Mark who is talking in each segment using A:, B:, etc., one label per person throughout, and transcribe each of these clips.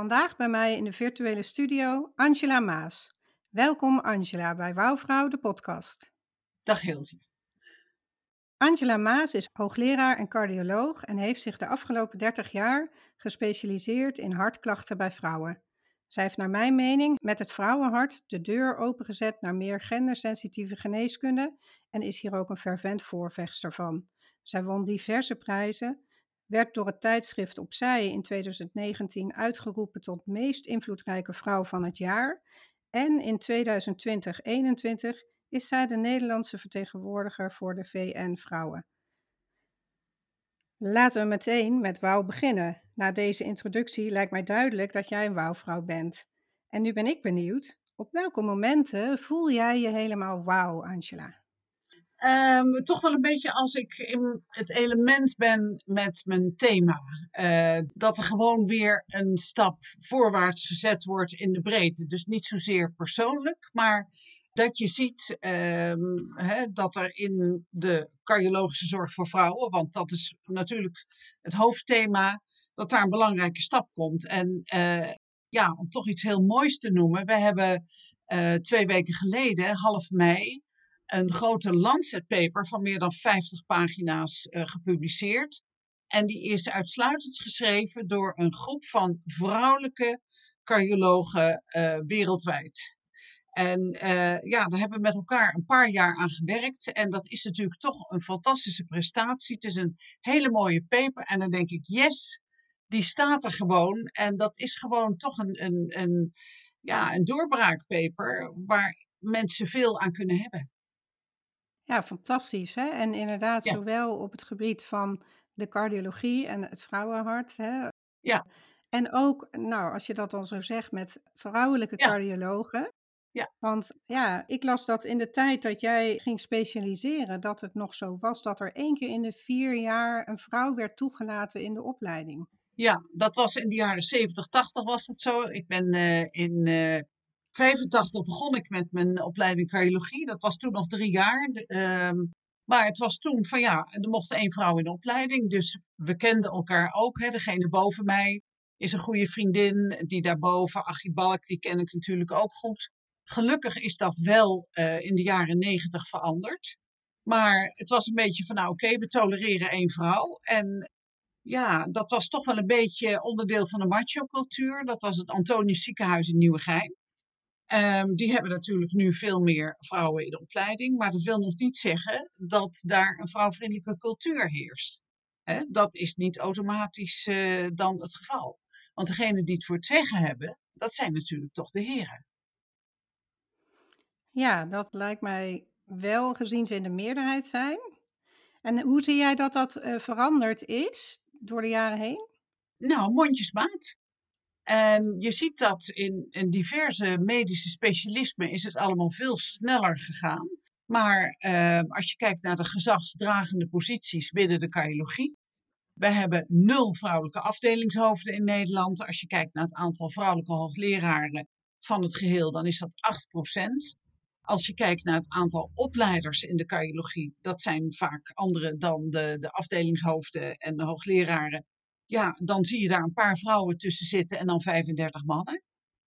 A: Vandaag bij mij in de virtuele studio Angela Maas. Welkom Angela bij Wouwvrouw, de podcast.
B: Dag Hiltje.
A: Angela Maas is hoogleraar en cardioloog en heeft zich de afgelopen 30 jaar gespecialiseerd in hartklachten bij vrouwen. Zij heeft naar mijn mening met het vrouwenhart de deur opengezet naar meer gendersensitieve geneeskunde en is hier ook een fervent voorvechter van. Zij won diverse prijzen, werd door het tijdschrift Opzij in 2019 uitgeroepen tot meest invloedrijke vrouw van het jaar. En in 2020-21 is zij de Nederlandse vertegenwoordiger voor de VN Vrouwen. Laten we meteen met wauw beginnen. Na deze introductie lijkt mij duidelijk dat jij een wauwvrouw bent. En nu ben ik benieuwd, op welke momenten voel jij je helemaal wauw, Angela?
B: Um, toch wel een beetje als ik in het element ben met mijn thema. Uh, dat er gewoon weer een stap voorwaarts gezet wordt in de breedte. Dus niet zozeer persoonlijk, maar dat je ziet um, dat er in de cardiologische zorg voor vrouwen, want dat is natuurlijk het hoofdthema, dat daar een belangrijke stap komt. En uh, ja, om toch iets heel moois te noemen, we hebben uh, twee weken geleden, half mei, een grote Lancet paper van meer dan 50 pagina's uh, gepubliceerd. En die is uitsluitend geschreven door een groep van vrouwelijke cardiologen uh, wereldwijd. En uh, ja, daar hebben we met elkaar een paar jaar aan gewerkt. En dat is natuurlijk toch een fantastische prestatie. Het is een hele mooie paper. En dan denk ik, yes, die staat er gewoon. En dat is gewoon toch een, een, een, ja, een doorbraakpaper waar mensen veel aan kunnen hebben.
A: Ja, fantastisch. Hè? En inderdaad, ja. zowel op het gebied van de cardiologie en het vrouwenhart. Hè?
B: Ja.
A: En ook, nou, als je dat dan zo zegt, met vrouwelijke
B: ja.
A: cardiologen.
B: Ja.
A: Want ja, ik las dat in de tijd dat jij ging specialiseren, dat het nog zo was dat er één keer in de vier jaar een vrouw werd toegelaten in de opleiding.
B: Ja, dat was in de jaren 70, 80 was het zo. Ik ben uh, in uh, 85 begon ik met mijn opleiding cardiologie. Dat was toen nog drie jaar. Um, maar het was toen van ja, er mocht één vrouw in de opleiding. Dus we kenden elkaar ook. Hè. Degene boven mij is een goede vriendin. Die daarboven, Achie Balk, die ken ik natuurlijk ook goed. Gelukkig is dat wel uh, in de jaren negentig veranderd. Maar het was een beetje van nou oké, we tolereren één vrouw. En ja, dat was toch wel een beetje onderdeel van de macho-cultuur. Dat was het Antonius ziekenhuis in Nieuwegein. Um, die hebben natuurlijk nu veel meer vrouwen in de opleiding, maar dat wil nog niet zeggen dat daar een vrouwvriendelijke cultuur heerst. He, dat is niet automatisch uh, dan het geval. Want degenen die het voor het zeggen hebben, dat zijn natuurlijk toch de heren.
A: Ja, dat lijkt mij wel gezien ze in de meerderheid zijn. En hoe zie jij dat dat uh, veranderd is door de jaren heen?
B: Nou, mondjesmaat. En je ziet dat in, in diverse medische specialismen is het allemaal veel sneller gegaan. Maar uh, als je kijkt naar de gezagsdragende posities binnen de cardiologie, we hebben nul vrouwelijke afdelingshoofden in Nederland. Als je kijkt naar het aantal vrouwelijke hoogleraren van het geheel, dan is dat 8%. Als je kijkt naar het aantal opleiders in de cardiologie, dat zijn vaak andere dan de, de afdelingshoofden en de hoogleraren. Ja, dan zie je daar een paar vrouwen tussen zitten en dan 35 mannen.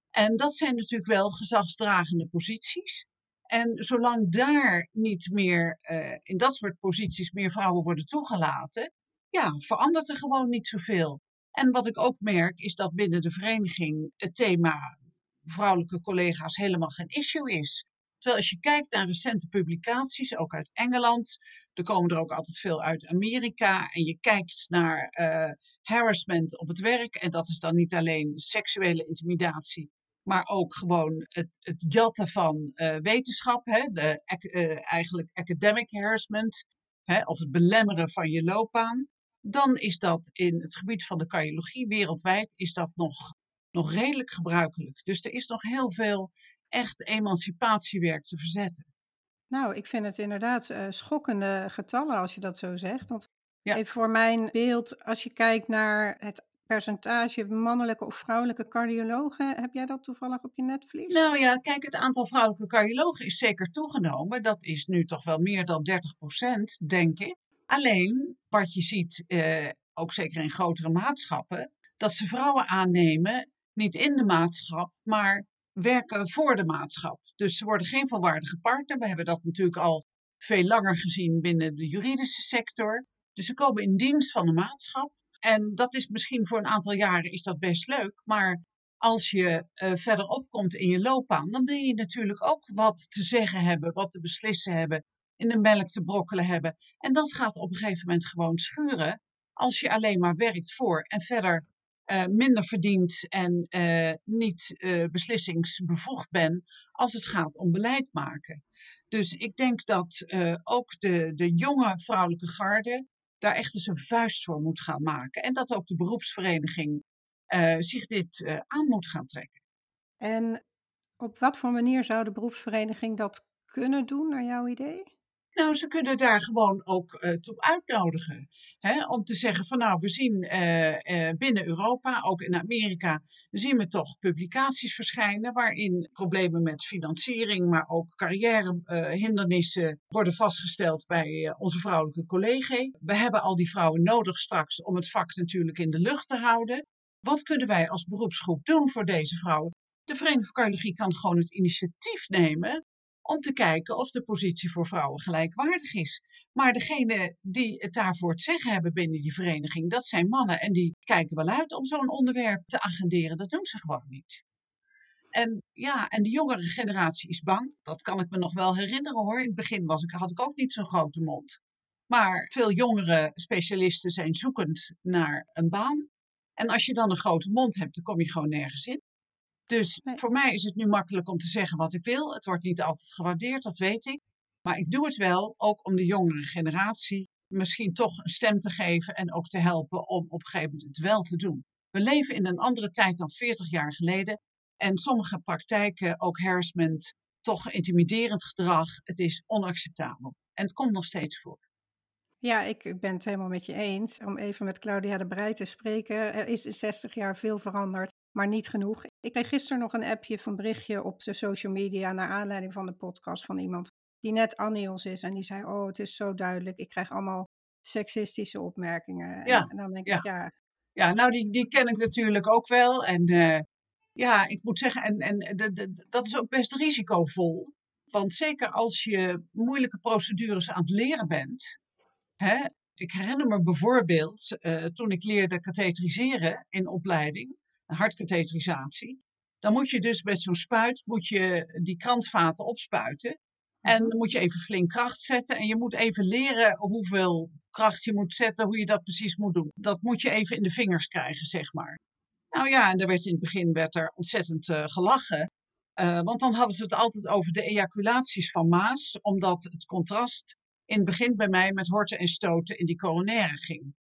B: En dat zijn natuurlijk wel gezagsdragende posities. En zolang daar niet meer uh, in dat soort posities meer vrouwen worden toegelaten, ja, verandert er gewoon niet zoveel. En wat ik ook merk is dat binnen de vereniging het thema vrouwelijke collega's helemaal geen issue is. Terwijl als je kijkt naar recente publicaties, ook uit Engeland, er komen er ook altijd veel uit Amerika, en je kijkt naar uh, harassment op het werk, en dat is dan niet alleen seksuele intimidatie, maar ook gewoon het, het jatten van uh, wetenschap, hè, de, uh, eigenlijk academic harassment, hè, of het belemmeren van je loopbaan, dan is dat in het gebied van de cardiologie wereldwijd is dat nog, nog redelijk gebruikelijk. Dus er is nog heel veel echt emancipatiewerk te verzetten.
A: Nou, ik vind het inderdaad uh, schokkende getallen als je dat zo zegt. Want ja. even voor mijn beeld, als je kijkt naar het percentage mannelijke of vrouwelijke cardiologen, heb jij dat toevallig op je netvlies?
B: Nou ja, kijk, het aantal vrouwelijke cardiologen is zeker toegenomen. Dat is nu toch wel meer dan 30 procent, denk ik. Alleen, wat je ziet, uh, ook zeker in grotere maatschappen, dat ze vrouwen aannemen, niet in de maatschap, maar werken voor de maatschap. Dus ze worden geen volwaardige partner. We hebben dat natuurlijk al veel langer gezien binnen de juridische sector. Dus ze komen in dienst van de maatschap. En dat is misschien voor een aantal jaren is dat best leuk. Maar als je uh, verder opkomt in je loopbaan, dan wil je natuurlijk ook wat te zeggen hebben, wat te beslissen hebben, in de melk te brokkelen hebben. En dat gaat op een gegeven moment gewoon schuren als je alleen maar werkt voor en verder uh, minder verdient en uh, niet uh, beslissingsbevoegd bent als het gaat om beleid maken. Dus ik denk dat ook de, de jonge vrouwelijke garde daar echt eens een vuist voor moet gaan maken. En dat ook de beroepsvereniging zich dit aan moet gaan trekken.
A: En op wat voor manier zou de beroepsvereniging dat kunnen doen, naar jouw idee?
B: Nou, ze kunnen daar gewoon ook uh, toe uitnodigen. Hè? Om te zeggen van nou, we zien uh, uh, binnen Europa, ook in Amerika, zien we toch publicaties verschijnen waarin problemen met financiering, maar ook carrièrehindernissen worden vastgesteld bij onze vrouwelijke collega's. We hebben al die vrouwen nodig straks om het vak natuurlijk in de lucht te houden. Wat kunnen wij als beroepsgroep doen voor deze vrouwen? De Vereniging voor Cardiologie kan gewoon het initiatief nemen om te kijken of de positie voor vrouwen gelijkwaardig is. Maar degene die het daarvoor het zeggen hebben binnen die vereniging, dat zijn mannen. En die kijken wel uit om zo'n onderwerp te agenderen. Dat doen ze gewoon niet. En ja, en de jongere generatie is bang. Dat kan ik me nog wel herinneren hoor. In het begin was ik, had ik ook niet zo'n grote mond. Maar veel jongere specialisten zijn zoekend naar een baan. En als je dan een grote mond hebt, dan kom je gewoon nergens in. Dus voor mij is het nu makkelijk om te zeggen wat ik wil. Het wordt niet altijd gewaardeerd, dat weet ik. Maar ik doe het wel, ook om de jongere generatie misschien toch een stem te geven en ook te helpen om op een gegeven moment het wel te doen. We leven in een andere tijd dan 40 jaar geleden. En sommige praktijken, ook harassment, toch intimiderend gedrag, het is onacceptabel. En het komt nog steeds voor.
A: Ja, ik ben het helemaal met je eens. Om even met Claudia de Breij te spreken. Er is in 60 jaar veel veranderd maar niet genoeg. Ik kreeg gisteren nog een appje van berichtje op de social media naar aanleiding van de podcast van iemand die net Anios is en die zei, oh het is zo duidelijk, ik krijg allemaal seksistische opmerkingen.
B: Ja,
A: en dan denk
B: ja.
A: ik, ja.
B: Ja, nou die, die ken ik natuurlijk ook wel en uh, ja, ik moet zeggen, en, en de, de, dat is ook best risicovol. Want zeker als je moeilijke procedures aan het leren bent, hè, ik herinner me bijvoorbeeld uh, toen ik leerde katheteriseren in opleiding, hartkatheterisatie. Dan moet je dus met zo'n spuit moet je die kransvaten opspuiten. En mhm. dan moet je even flink kracht zetten. En je moet even leren hoeveel kracht je moet zetten, hoe je dat precies moet doen. Dat moet je even in de vingers krijgen, zeg maar. Nou ja, en daar werd in het begin werd er ontzettend uh, gelachen. Uh, want dan hadden ze het altijd over de ejaculaties van Maas, omdat het contrast in het begin bij mij met horten en stoten in die coronaire ging.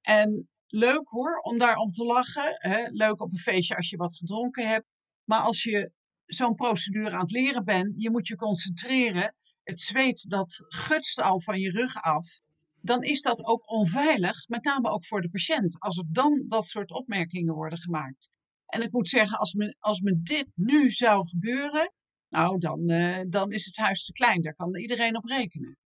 B: En leuk hoor, om daar om te lachen. Hè? Leuk op een feestje als je wat gedronken hebt. Maar als je zo'n procedure aan het leren bent, je moet je concentreren. het zweet dat gutst al van je rug af, dan is dat ook onveilig, met name ook voor de patiënt, als er dan dat soort opmerkingen worden gemaakt. En ik moet zeggen, als me, als me dit nu zou gebeuren, nou, dan, eh, dan is het huis te klein. Daar kan iedereen op rekenen.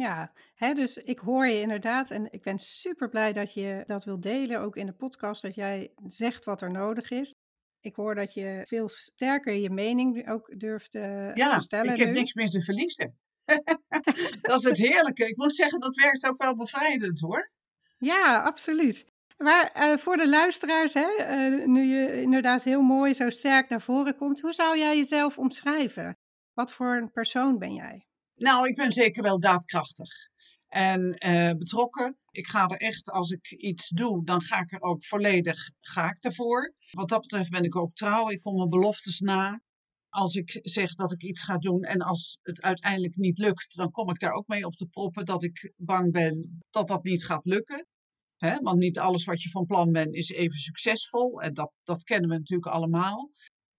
A: Ja, hè, dus ik hoor je inderdaad en ik ben super blij dat je dat wilt delen, ook in de podcast, dat jij zegt wat er nodig is. Ik hoor dat je veel sterker je mening ook durft te
B: Ja,
A: vertellen
B: ik heb
A: nu.
B: niks meer te verliezen. dat is het heerlijke. Ik moet zeggen, dat werkt ook wel bevrijdend hoor.
A: Ja, absoluut. Maar eh, voor de luisteraars, hè, eh, nu je inderdaad heel mooi zo sterk naar voren komt, hoe zou jij jezelf omschrijven? Wat voor een persoon ben jij?
B: Nou, ik ben zeker wel daadkrachtig en eh, betrokken. Ik ga er echt, als ik iets doe, dan ga ik er ook volledig ga ik ervoor. Wat dat betreft ben ik ook trouw. Ik kom mijn beloftes na. Als ik zeg dat ik iets ga doen en als het uiteindelijk niet lukt, dan kom ik daar ook mee op te proppen dat ik bang ben dat dat niet gaat lukken. Want niet alles wat je van plan bent is even succesvol. En dat, dat kennen we natuurlijk allemaal.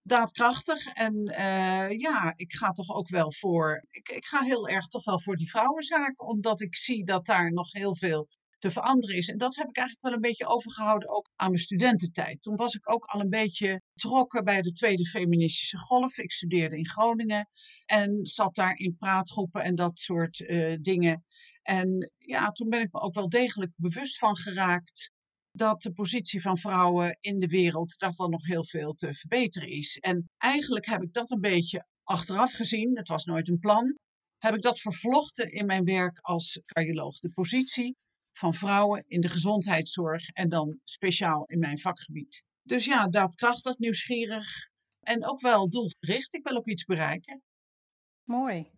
B: Daadkrachtig. En eh, ja, ik ga toch ook wel voor. Ik, ik ga heel erg toch wel voor die vrouwenzaak. Omdat ik zie dat daar nog heel veel te veranderen is. En dat heb ik eigenlijk wel een beetje overgehouden ook aan mijn studententijd. Toen was ik ook al een beetje betrokken bij de tweede feministische golf. Ik studeerde in Groningen en zat daar in praatgroepen en dat soort eh, dingen. En ja, toen ben ik me ook wel degelijk bewust van geraakt dat de positie van vrouwen in de wereld, dat er nog heel veel te verbeteren is. En eigenlijk heb ik dat een beetje achteraf gezien, het was nooit een plan, heb ik dat vervlochten in mijn werk als cardioloog. De positie van vrouwen in de gezondheidszorg en dan speciaal in mijn vakgebied. Dus ja, daadkrachtig, nieuwsgierig en ook wel doelgericht. Ik wil ook iets bereiken.
A: Mooi.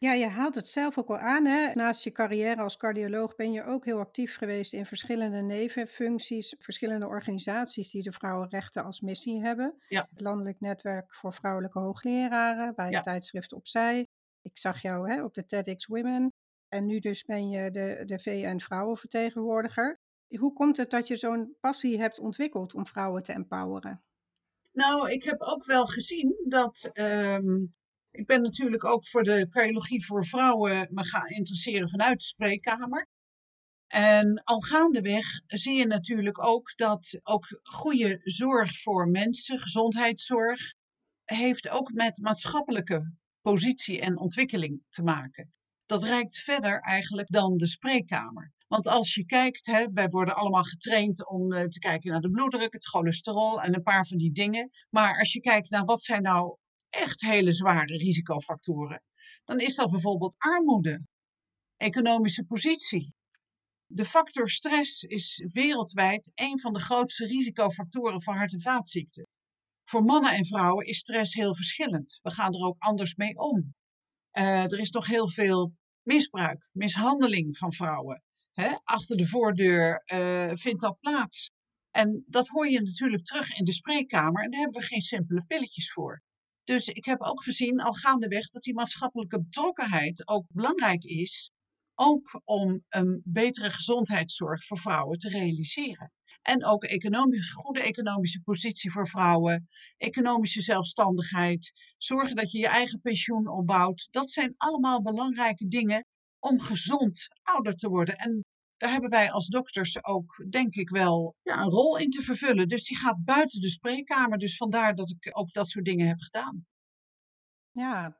A: Ja, je haalt het zelf ook al aan. Hè? Naast je carrière als cardioloog ben je ook heel actief geweest in verschillende nevenfuncties, verschillende organisaties die de vrouwenrechten als missie hebben.
B: Ja.
A: Het Landelijk Netwerk voor Vrouwelijke Hoogleraren bij
B: Ja.
A: het tijdschrift Opzij. Ik zag jou hè, op de TEDx Women. En nu dus ben je de, de VN Vrouwenvertegenwoordiger. Hoe komt het dat je zo'n passie hebt ontwikkeld om vrouwen te empoweren?
B: Nou, ik heb ook wel gezien dat. ehm, ik ben natuurlijk ook voor de cardiologie voor vrouwen me gaan interesseren vanuit de spreekkamer. En al gaandeweg zie je natuurlijk ook dat ook goede zorg voor mensen, gezondheidszorg, heeft ook met maatschappelijke positie en ontwikkeling te maken. Dat reikt verder eigenlijk dan de spreekkamer. Want als je kijkt, hè, wij worden allemaal getraind om eh, te kijken naar de bloeddruk, het cholesterol en een paar van die dingen. Maar als je kijkt naar wat zijn nou echt hele zware risicofactoren, dan is dat bijvoorbeeld armoede, economische positie. De factor stress is wereldwijd een van de grootste risicofactoren voor hart- en vaatziekten. Voor mannen en vrouwen is stress heel verschillend. We gaan er ook anders mee om. Eh, er is nog heel veel misbruik, mishandeling van vrouwen. Hè? Achter de voordeur eh, vindt dat plaats. En dat hoor je natuurlijk terug in de spreekkamer en daar hebben we geen simpele pilletjes voor. Dus ik heb ook gezien al gaandeweg dat die maatschappelijke betrokkenheid ook belangrijk is, ook om een betere gezondheidszorg voor vrouwen te realiseren. En ook economisch, goede economische positie voor vrouwen, economische zelfstandigheid, zorgen dat je je eigen pensioen opbouwt. Dat zijn allemaal belangrijke dingen om gezond ouder te worden. En daar hebben wij als dokters ook, denk ik wel, ja, een rol in te vervullen. Dus die gaat buiten de spreekkamer. Dus vandaar dat ik ook dat soort dingen heb gedaan.
A: Ja,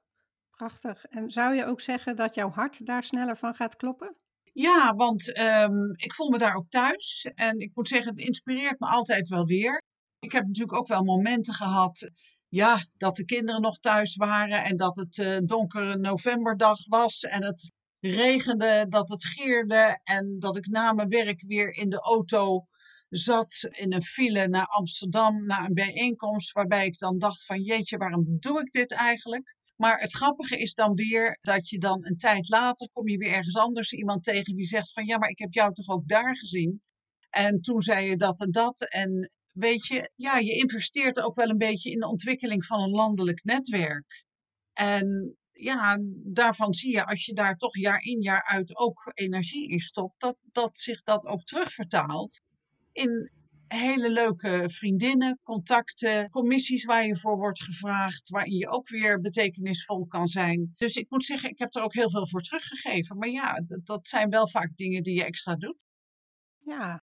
A: prachtig. En zou je ook zeggen dat jouw hart daar sneller van gaat kloppen?
B: Ja, want ehm, ik voel me daar ook thuis. En ik moet zeggen, het inspireert me altijd wel weer. Ik heb natuurlijk ook wel momenten gehad, ja, dat de kinderen nog thuis waren en dat het eh, donkere novemberdag was en het regende, dat het gierde en dat ik na mijn werk weer in de auto zat in een file naar Amsterdam, naar een bijeenkomst, waarbij ik dan dacht van jeetje, waarom doe ik dit eigenlijk? Maar het grappige is dan weer dat je dan een tijd later kom je weer ergens anders iemand tegen die zegt van ja, maar ik heb jou toch ook daar gezien. En toen zei je dat en dat. En weet je, ja, je investeert ook wel een beetje in de ontwikkeling van een landelijk netwerk. En ja, daarvan zie je als je daar toch jaar in jaar uit ook energie in stopt, dat, dat zich dat ook terugvertaalt in hele leuke vriendinnen, contacten, commissies waar je voor wordt gevraagd, waarin je ook weer betekenisvol kan zijn. Dus ik moet zeggen, ik heb er ook heel veel voor teruggegeven. Maar ja, dat, dat zijn wel vaak dingen die je extra doet.
A: Ja,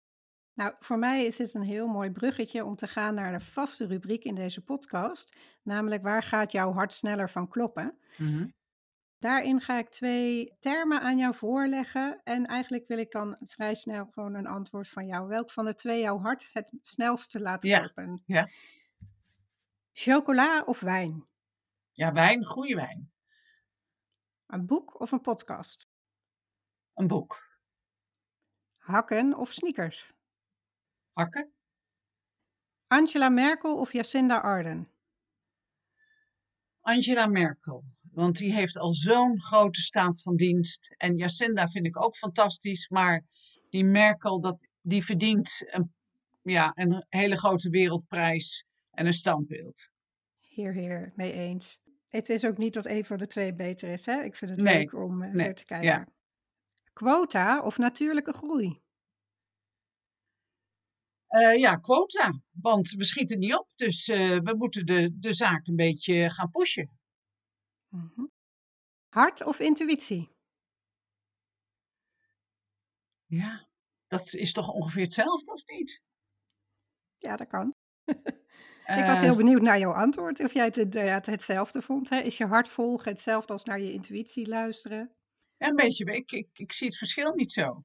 A: nou, voor mij is dit een heel mooi bruggetje om te gaan naar de vaste rubriek in deze podcast, namelijk waar gaat jouw hart sneller van kloppen? Daarin ga ik twee termen aan jou voorleggen en eigenlijk wil ik dan vrij snel gewoon een antwoord van jou. Welk van de twee jouw hart het snelste laat
B: Ja,
A: kloppen?
B: ja.
A: Chocola of wijn?
B: Ja, wijn, goede wijn.
A: Een boek of een podcast?
B: Een boek.
A: Hakken of sneakers?
B: Hakken.
A: Angela Merkel of Jacinda Ardern?
B: Angela Merkel. Want die heeft al zo'n grote staat van dienst. En Jacinda vind ik ook fantastisch. Maar die Merkel, dat, die verdient een, ja, een hele grote wereldprijs en een standbeeld.
A: Hier, hier, mee eens. Het is ook niet dat een van de twee beter is, hè? Ik vind het
B: Nee,
A: leuk om
B: nee,
A: weer te kijken.
B: ja.
A: Quota of natuurlijke groei?
B: Eh, ja, quota. Want we schieten niet op. Dus eh, we moeten de, de zaak een beetje gaan pushen.
A: Mhm. Hart of intuïtie?
B: Ja, dat is toch ongeveer hetzelfde, of niet?
A: Ja, dat kan. Ik was heel
B: Eh,
A: benieuwd naar jouw antwoord. Of jij het hetzelfde vond. Hè? Is je hart volgen hetzelfde als naar je intuïtie luisteren?
B: een beetje. Ik, ik, ik zie het verschil niet zo.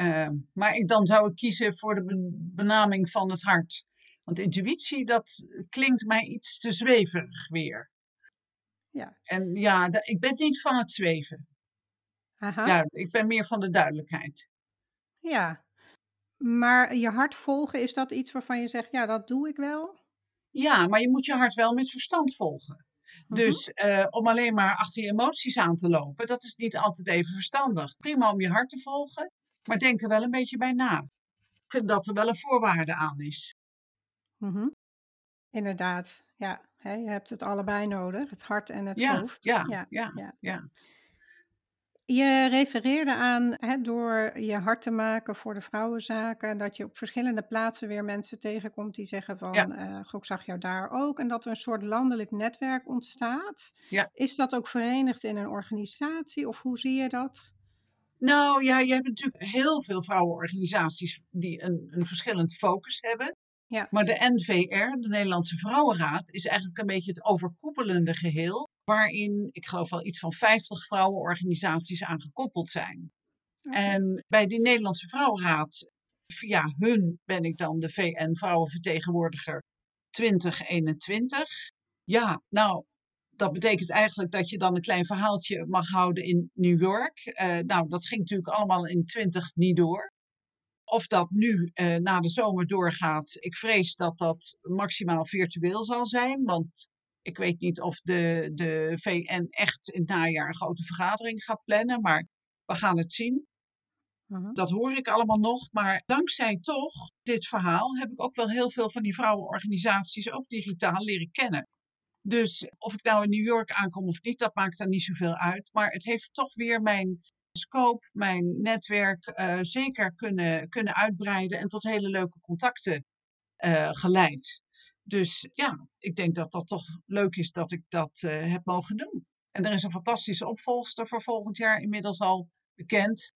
B: Ehm, maar ik, dan zou ik kiezen voor de ben- benaming van het hart. Want intuïtie, dat klinkt mij iets te zweverig weer.
A: Ja.
B: En ja, ik ben niet van het zweven.
A: Aha.
B: Ja, ik ben meer van de duidelijkheid.
A: Ja. Maar je hart volgen, is dat iets waarvan je zegt, ja, dat doe ik wel?
B: Ja, maar je moet je hart wel met verstand volgen.
A: Mhm.
B: Dus eh, om alleen maar achter je emoties aan te lopen, dat is niet altijd even verstandig. Prima om je hart te volgen, maar denk er wel een beetje bij na. Ik vind dat er wel een voorwaarde aan is.
A: Mhm. Inderdaad, ja. Je hebt het allebei nodig, het hart en het
B: Ja,
A: hoofd.
B: ja,
A: ja,
B: ja,
A: ja.
B: ja.
A: Je refereerde aan door je hart te maken voor de vrouwenzaken, dat je op verschillende plaatsen weer mensen tegenkomt die zeggen van,
B: Ja.
A: eh, ik zag jou daar ook, en dat er een soort landelijk netwerk ontstaat.
B: Ja.
A: Is dat ook verenigd in een organisatie of hoe zie je dat?
B: Nou ja, je hebt natuurlijk heel veel vrouwenorganisaties die een, een verschillend focus hebben.
A: Ja.
B: Maar de NVR, de Nederlandse Vrouwenraad, is eigenlijk een beetje het overkoepelende geheel. Waarin, ik geloof wel iets van 50 vrouwenorganisaties aan gekoppeld zijn. En bij die Nederlandse Vrouwenraad, via hun ben ik dan de VN Vrouwenvertegenwoordiger 2021. Ja, nou, dat betekent eigenlijk dat je dan een klein verhaaltje mag houden in New York. Eh, nou, dat ging natuurlijk allemaal in 20 niet door. Of dat nu eh, na de zomer doorgaat, ik vrees dat dat maximaal virtueel zal zijn. Want ik weet niet of de, de VN echt in het najaar een grote vergadering gaat plannen. Maar we gaan het zien.
A: Mhm.
B: Dat hoor ik allemaal nog. Maar dankzij toch dit verhaal heb ik ook wel heel veel van die vrouwenorganisaties ook digitaal leren kennen. Dus of ik nou in New York aankom of niet, dat maakt dan niet zoveel uit. Maar het heeft toch weer mijn scope, mijn netwerk eh, zeker kunnen, kunnen uitbreiden en tot hele leuke contacten eh, geleid. Dus ja, ik denk dat dat toch leuk is dat ik dat eh, heb mogen doen. En er is een fantastische opvolgster voor volgend jaar inmiddels al bekend.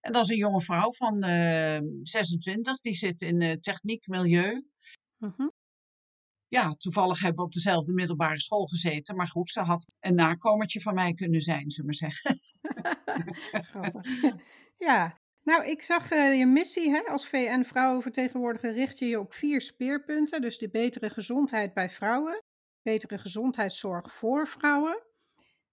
B: En dat is een jonge vrouw van eh 26, die zit in techniek milieu.
A: Mhm.
B: Ja, toevallig hebben we op dezelfde middelbare school gezeten. Maar goed, ze had een nakomertje van mij kunnen zijn, zullen we maar zeggen.
A: Grappig. Ja, nou, ik zag eh, je missie hè, als VN-vrouwenvertegenwoordiger richt je je op vier speerpunten. Dus de betere gezondheid bij vrouwen, betere gezondheidszorg voor vrouwen,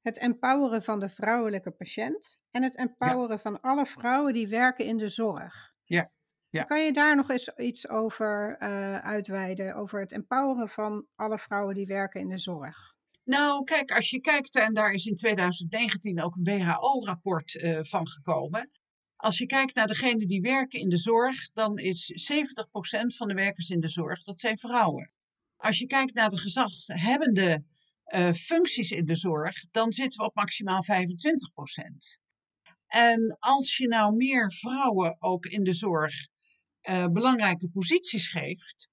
A: het empoweren van de vrouwelijke patiënt en het empoweren van alle vrouwen die werken in de zorg.
B: Ja, ja.
A: Kan je daar nog eens iets over eh, uitweiden, over het empoweren van alle vrouwen die werken in de zorg?
B: Nou, kijk, als je kijkt, en daar is in 2019 ook een WHO-rapport eh, van gekomen. Als je kijkt naar degenen die werken in de zorg, dan is 70% van de werkers in de zorg, dat zijn vrouwen. Als je kijkt naar de gezaghebbende eh, functies in de zorg, dan zitten we op maximaal 25%. En als je nou meer vrouwen ook in de zorg belangrijke posities geeft,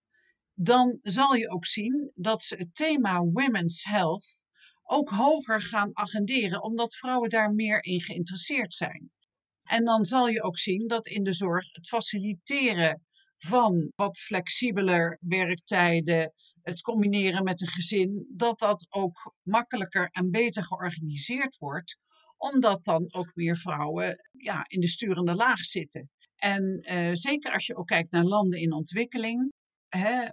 B: dan zal je ook zien dat ze het thema Women's Health ook hoger gaan agenderen, omdat vrouwen daar meer in geïnteresseerd zijn. En dan zal je ook zien dat in de zorg het faciliteren van wat flexibeler werktijden, het combineren met een gezin, dat dat ook makkelijker en beter georganiseerd wordt, omdat dan ook meer vrouwen ja, in de sturende laag zitten. En uh, zeker als je ook kijkt naar landen in ontwikkeling, hè,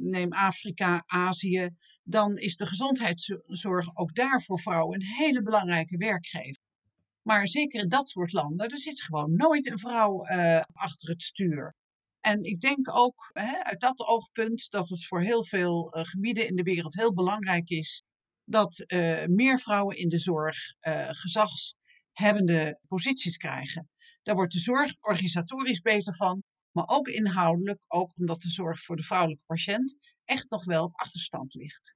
B: neem Afrika, Azië, dan is de gezondheidszorg ook daar voor vrouwen een hele belangrijke werkgever. Maar zeker in dat soort landen, er zit gewoon nooit een vrouw uh, achter het stuur. En ik denk ook hè, uit dat oogpunt dat het voor heel veel uh, gebieden in de wereld heel belangrijk is dat meer vrouwen in de zorg gezagshebbende posities krijgen. Daar wordt de zorg organisatorisch beter van, maar ook inhoudelijk, ook omdat de zorg voor de vrouwelijke patiënt echt nog wel op achterstand ligt.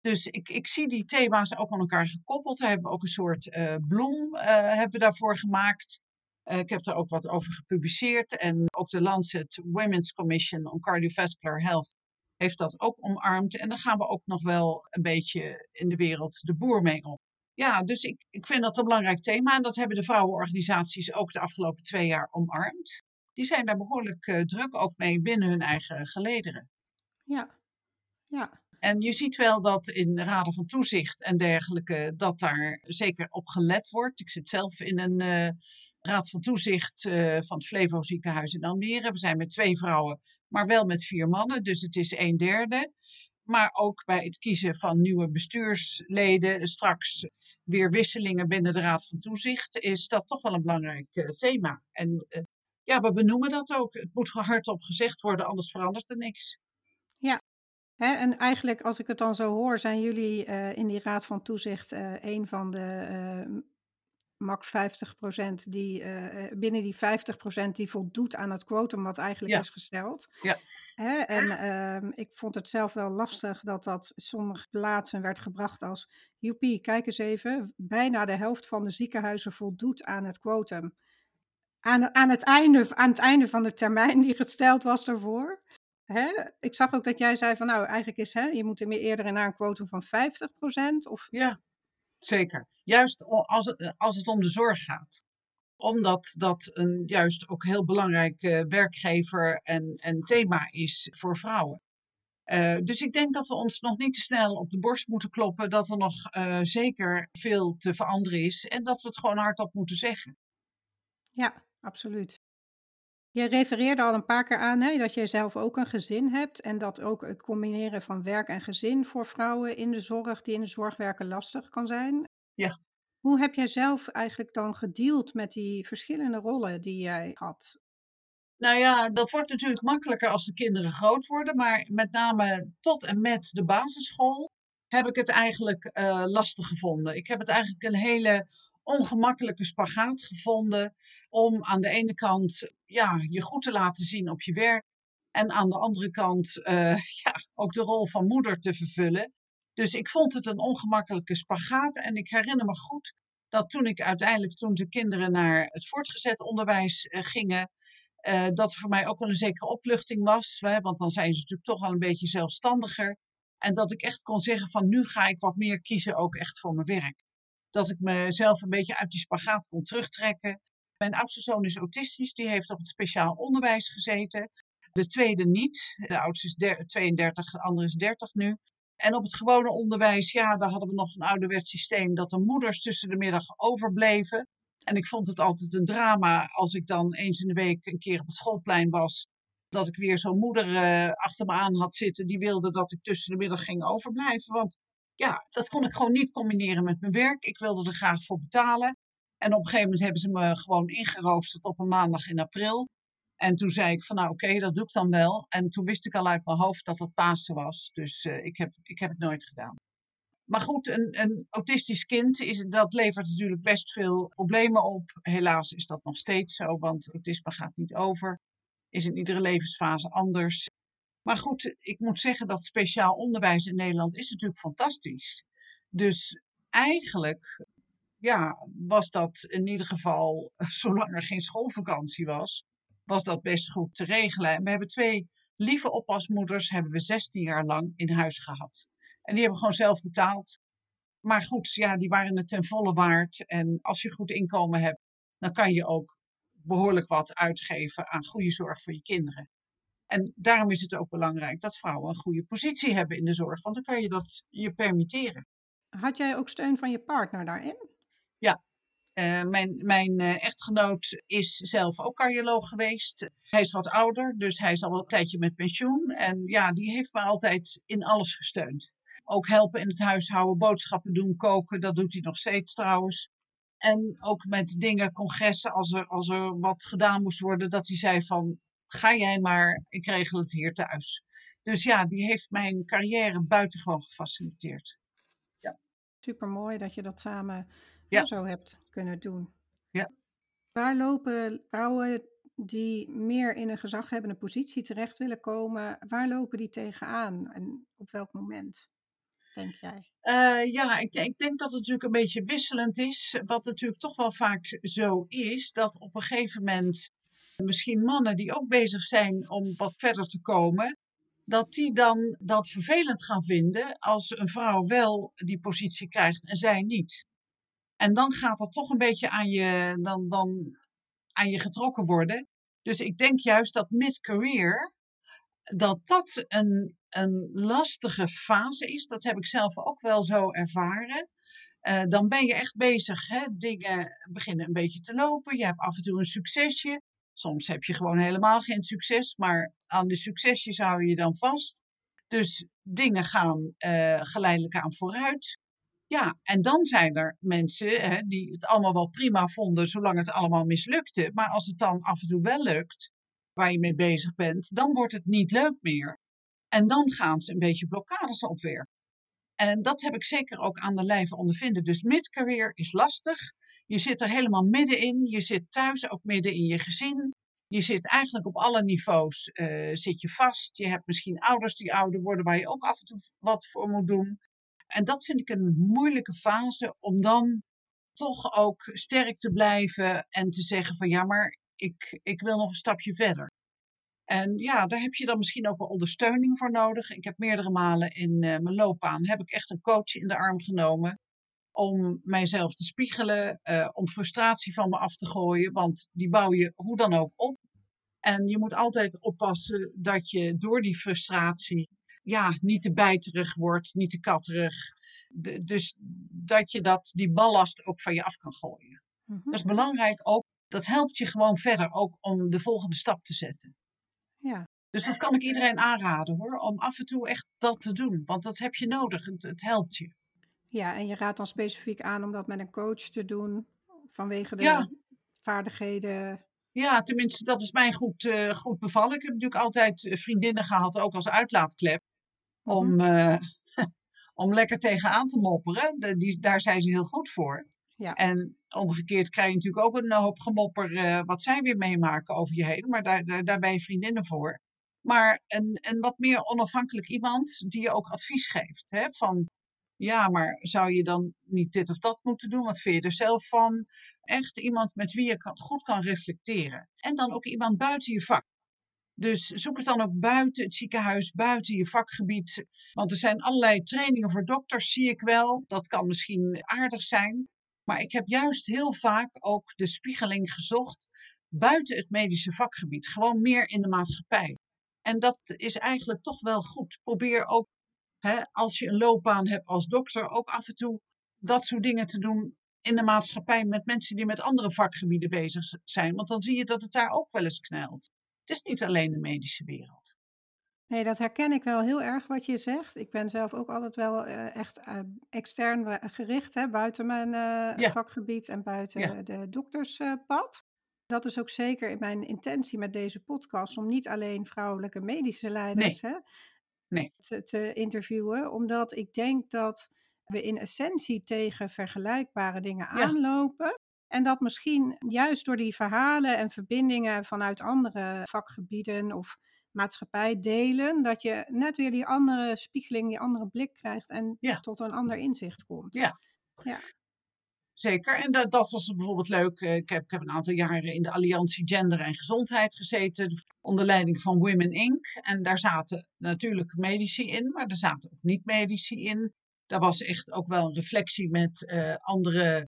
B: Dus ik, ik zie die thema's ook aan elkaar gekoppeld. We hebben ook een soort uh, bloem uh, hebben we daarvoor gemaakt. Uh, ik heb er ook wat over gepubliceerd. En ook de Lancet Women's Commission on Cardiovascular Health heeft dat ook omarmd. En daar gaan we ook nog wel een beetje in de wereld de boer mee op. Ja, dus ik, ik vind dat een belangrijk thema. En dat hebben de vrouwenorganisaties ook de afgelopen twee jaar omarmd. Die zijn daar behoorlijk druk ook mee binnen hun eigen gelederen.
A: Ja, ja.
B: En je ziet wel dat in de raden van toezicht en dergelijke, dat daar zeker op gelet wordt. Ik zit zelf in een uh, raad van toezicht uh, van het Flevo ziekenhuis in Almere. We zijn met twee vrouwen, maar wel met vier mannen, dus het is een derde. Maar ook bij het kiezen van nieuwe bestuursleden, straks weer wisselingen binnen de raad van toezicht, is dat toch wel een belangrijk uh, thema. En ja, we benoemen dat ook. Het moet hardop gezegd worden, anders verandert er niks.
A: Ja, en eigenlijk, als ik het dan zo hoor, zijn jullie uh, in die Raad van Toezicht een van de max 50% die binnen die 50% die voldoet aan het quotum wat eigenlijk
B: ja.
A: is gesteld.
B: Ja.
A: Hè, en ehm, ik vond het zelf wel lastig dat dat sommige plaatsen werd gebracht als joepie, kijk eens even, bijna de helft van de ziekenhuizen voldoet aan het quotum. Aan, aan, het einde, aan het einde van de termijn die gesteld was daarvoor. Hè? Ik zag ook dat jij zei van nou, eigenlijk is hè, je moet er meer eerder naar een quotum van 50%. Of...
B: Ja, zeker. Juist als het, als het om de zorg gaat. Omdat dat een juist ook heel belangrijk uh, werkgever en, en thema is voor vrouwen. Uh, dus ik denk dat we ons nog niet te snel op de borst moeten kloppen dat er nog zeker veel te veranderen is en dat we het gewoon hardop moeten zeggen.
A: Ja, absoluut. Je refereerde al een paar keer aan hè, dat jij zelf ook een gezin hebt en dat ook het combineren van werk en gezin voor vrouwen in de zorg die in de zorg werken lastig kan zijn.
B: Ja.
A: Hoe heb jij zelf eigenlijk dan gedeeld met die verschillende rollen die jij had?
B: Nou ja, dat wordt natuurlijk makkelijker als de kinderen groot worden, maar met name tot en met de basisschool heb ik het eigenlijk uh, lastig gevonden. Ik heb het eigenlijk een hele ongemakkelijke spagaat gevonden om aan de ene kant ja, je goed te laten zien op je werk en aan de andere kant uh, ja, ook de rol van moeder te vervullen. Dus ik vond het een ongemakkelijke spagaat en ik herinner me goed dat toen ik uiteindelijk, toen de kinderen naar het voortgezet onderwijs uh, gingen, uh, dat er voor mij ook wel een zekere opluchting was, hè, want dan zijn ze natuurlijk toch al een beetje zelfstandiger. En dat ik echt kon zeggen van nu ga ik wat meer kiezen ook echt voor mijn werk. Dat ik mezelf een beetje uit die spagaat kon terugtrekken. Mijn oudste zoon is autistisch, die heeft op het speciaal onderwijs gezeten. De tweede niet. De oudste is 32, de andere is 30 nu. En op het gewone onderwijs, ja, daar hadden we nog een ouderwets systeem dat de moeders tussen de middag overbleven. En ik vond het altijd een drama als ik dan eens in de week een keer op het schoolplein was. Dat ik weer zo'n moeder uh, achter me aan had zitten die wilde dat ik tussen de middag ging overblijven. Want ja, dat kon ik gewoon niet combineren met mijn werk. Ik wilde er graag voor betalen. En op een gegeven moment hebben ze me gewoon ingeroosterd op een maandag in april. En toen zei ik van nou oké, dat doe ik dan wel. En toen wist ik al uit mijn hoofd dat het Pasen was. Dus uh, ik, heb, ik heb het nooit gedaan. Maar goed, een, een autistisch kind, is, dat levert natuurlijk best veel problemen op. Helaas is dat nog steeds zo, want autisme gaat niet over. Is in iedere levensfase anders. Maar goed, ik moet zeggen dat speciaal onderwijs in Nederland is natuurlijk fantastisch. Dus eigenlijk ja, was dat in ieder geval, zolang er geen schoolvakantie was, was dat best goed te regelen. En we hebben twee lieve oppasmoeders, hebben we 16 jaar lang in huis gehad. En die hebben gewoon zelf betaald. Maar goed, ja, die waren het ten volle waard. En als je goed inkomen hebt, dan kan je ook behoorlijk wat uitgeven aan goede zorg voor je kinderen. En daarom is het ook belangrijk dat vrouwen een goede positie hebben in de zorg, want dan kan je dat je permitteren.
A: Had jij ook steun van je partner daarin?
B: Ja, uh, mijn, mijn uh, echtgenoot is zelf ook cardioloog geweest. Hij is wat ouder, dus hij is al een tijdje met pensioen. En ja, die heeft me altijd in alles gesteund. Ook helpen in het huishouden, boodschappen doen, koken, dat doet hij nog steeds trouwens. En ook met dingen, congressen, als er, als er wat gedaan moest worden, dat hij zei van, ga jij maar, ik regel het hier thuis. Dus ja, die heeft mijn carrière buitengewoon gefaciliteerd.
A: Ja. Super mooi dat je dat samen ja. zo hebt kunnen doen.
B: Ja.
A: Waar lopen vrouwen die meer in een gezaghebbende positie terecht willen komen, waar lopen die tegenaan en op welk moment, denk jij?
B: Uh, ja, ik, ik, denk dat het natuurlijk een beetje wisselend is. Wat natuurlijk toch wel vaak zo is, dat op een gegeven moment misschien mannen die ook bezig zijn om wat verder te komen, dat die dan dat vervelend gaan vinden als een vrouw wel die positie krijgt en zij niet. En dan gaat het toch een beetje aan je, dan, dan aan je getrokken worden. Dus ik denk juist dat mid-career, dat dat een, een lastige fase is. Dat heb ik zelf ook wel zo ervaren. Uh, dan ben je echt bezig. Hè? Dingen beginnen een beetje te lopen. Je hebt af en toe een succesje. Soms heb je gewoon helemaal geen succes, maar aan de succesjes hou je dan vast. Dus dingen gaan uh, geleidelijk aan vooruit. Ja, en dan zijn er mensen hè, die het allemaal wel prima vonden zolang het allemaal mislukte. Maar als het dan af en toe wel lukt, waar je mee bezig bent, dan wordt het niet leuk meer. En dan gaan ze een beetje blokkades opwerpen. En dat heb ik zeker ook aan de lijve ondervinden. Dus mid-career is lastig. Je zit er helemaal middenin. Je zit thuis ook midden in je gezin. Je zit eigenlijk op alle niveaus uh, zit je vast. Je hebt misschien ouders die ouder worden waar je ook af en toe wat voor moet doen. En dat vind ik een moeilijke fase om dan toch ook sterk te blijven en te zeggen van ja, maar ik, ik wil nog een stapje verder. En ja, daar heb je dan misschien ook wel ondersteuning voor nodig. Ik heb meerdere malen in uh, mijn loopbaan heb ik echt een coach in de arm genomen om mijzelf te spiegelen, uh, om frustratie van me af te gooien, want die bouw je hoe dan ook op. En je moet altijd oppassen dat je door die frustratie ja, niet te bijterig wordt, niet te katterig. De, dus dat je dat, die ballast ook van je af kan gooien. Mm Dat is belangrijk ook. Dat helpt je gewoon verder ook om de volgende stap te zetten.
A: Ja.
B: Dus dat kan ik iedereen aanraden hoor, om af en toe echt dat te doen. Want dat heb je nodig, het, het helpt je.
A: Ja, en je raadt dan specifiek aan om dat met een coach te doen vanwege de vaardigheden.
B: Ja, tenminste, dat is mij goed, uh, goed bevallen. Ik heb natuurlijk altijd eh, vriendinnen gehad, ook als uitlaatklep om, uh, om lekker tegenaan te mopperen. De, die, daar zijn ze heel goed voor.
A: Ja.
B: En omgekeerd krijg je natuurlijk ook een hoop gemopper uh, wat zij weer meemaken over je heen. Maar daar, daar, daar ben je vriendinnen voor. Maar een, een wat meer onafhankelijk iemand die je ook advies geeft. Hè? Van ja, maar zou je dan niet dit of dat moeten doen? Wat vind je er zelf van? Echt iemand met wie je kan, goed kan reflecteren. En dan ook iemand buiten je vak. Dus zoek het dan ook buiten het ziekenhuis, buiten je vakgebied. Want er zijn allerlei trainingen voor dokters, zie ik wel. Dat kan misschien aardig zijn. Maar ik heb juist heel vaak ook de spiegeling gezocht buiten het medische vakgebied. Gewoon meer in de maatschappij. En dat is eigenlijk toch wel goed. Probeer ook, hè, als je een loopbaan hebt als dokter, ook af en toe dat soort dingen te doen in de maatschappij met mensen die met andere vakgebieden bezig zijn. Want dan zie je dat het daar ook wel eens knelt. Het is niet alleen de medische wereld.
A: Nee, dat herken ik wel heel erg wat je zegt. Ik ben zelf ook altijd wel uh, echt uh, extern gericht, hè, buiten mijn uh, ja. vakgebied en buiten ja. de dokterspad. Dat is ook zeker mijn intentie met deze podcast, om niet alleen vrouwelijke medische leiders
B: nee.
A: Hè,
B: nee.
A: Te, te interviewen, omdat ik denk dat we in essentie tegen vergelijkbare dingen
B: Ja.
A: aanlopen. En dat misschien juist door die verhalen en verbindingen vanuit andere vakgebieden of maatschappijdelen, dat je net weer die andere spiegeling, die andere blik krijgt en
B: Ja.
A: tot een ander inzicht komt.
B: Ja.
A: Ja.
B: zeker. En dat, dat was bijvoorbeeld leuk. Eh, Ik heb, ik heb een aantal jaren in de Alliantie Gender en Gezondheid gezeten, onder leiding van Women Inc. En daar zaten natuurlijk medici in, maar er zaten ook niet-medici in. Daar was echt ook wel een reflectie met eh, andere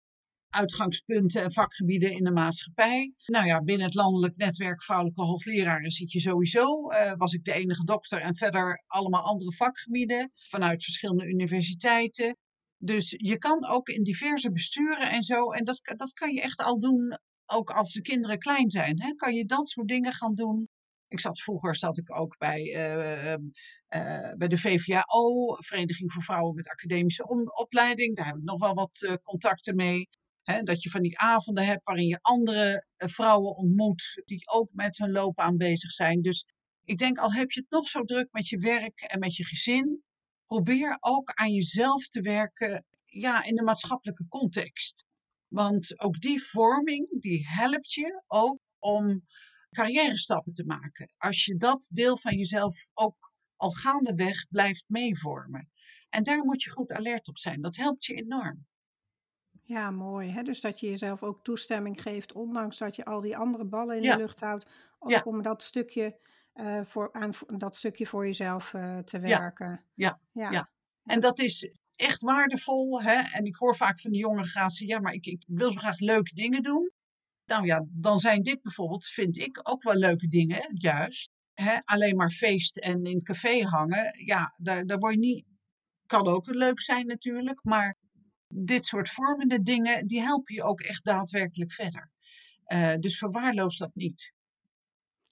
B: uitgangspunten en vakgebieden in de maatschappij. Nou ja, binnen het landelijk netwerk vrouwelijke hoogleraren zit je sowieso. eh, was ik de enige dokter en verder allemaal andere vakgebieden vanuit verschillende universiteiten. Dus je kan ook in diverse besturen en zo, en dat, dat kan je echt al doen, ook als de kinderen klein zijn. Hè? Kan je dat soort dingen gaan doen. Ik zat vroeger zat ik ook bij, eh, eh, bij de VVAO, Vereniging voor Vrouwen met Academische Opleiding. Daar heb ik nog wel wat contacten mee. Dat je van die avonden hebt waarin je andere eh, vrouwen ontmoet die ook met hun loopbaan bezig zijn. Dus ik denk, al heb je het nog zo druk met je werk en met je gezin, probeer ook aan jezelf te werken ja, in de maatschappelijke context. Want ook die vorming, die helpt je ook om carrière stappen te maken. Als je dat deel van jezelf ook al gaandeweg blijft meevormen. En daar moet je goed alert op zijn. Dat helpt je enorm.
A: Ja, mooi. Hè? Dus dat je jezelf ook toestemming geeft, ondanks dat je al die andere ballen in
B: Ja.
A: de lucht houdt, ook
B: Ja.
A: om dat stukje, eh, voor, aan dat stukje voor jezelf eh, te werken.
B: Ja.
A: Ja.
B: Ja. En dat is echt waardevol. Hè? En ik hoor vaak van de jonge generatie, ja, maar ik, ik wil zo graag leuke dingen doen. Nou ja, dan zijn dit bijvoorbeeld, vind ik, ook wel leuke dingen, juist. Hè? Alleen maar feest en in het café hangen, ja, daar, daar word je niet... Kan ook leuk zijn natuurlijk, maar dit soort vormende dingen, die helpen je ook echt daadwerkelijk verder. Eh, dus verwaarloos dat niet.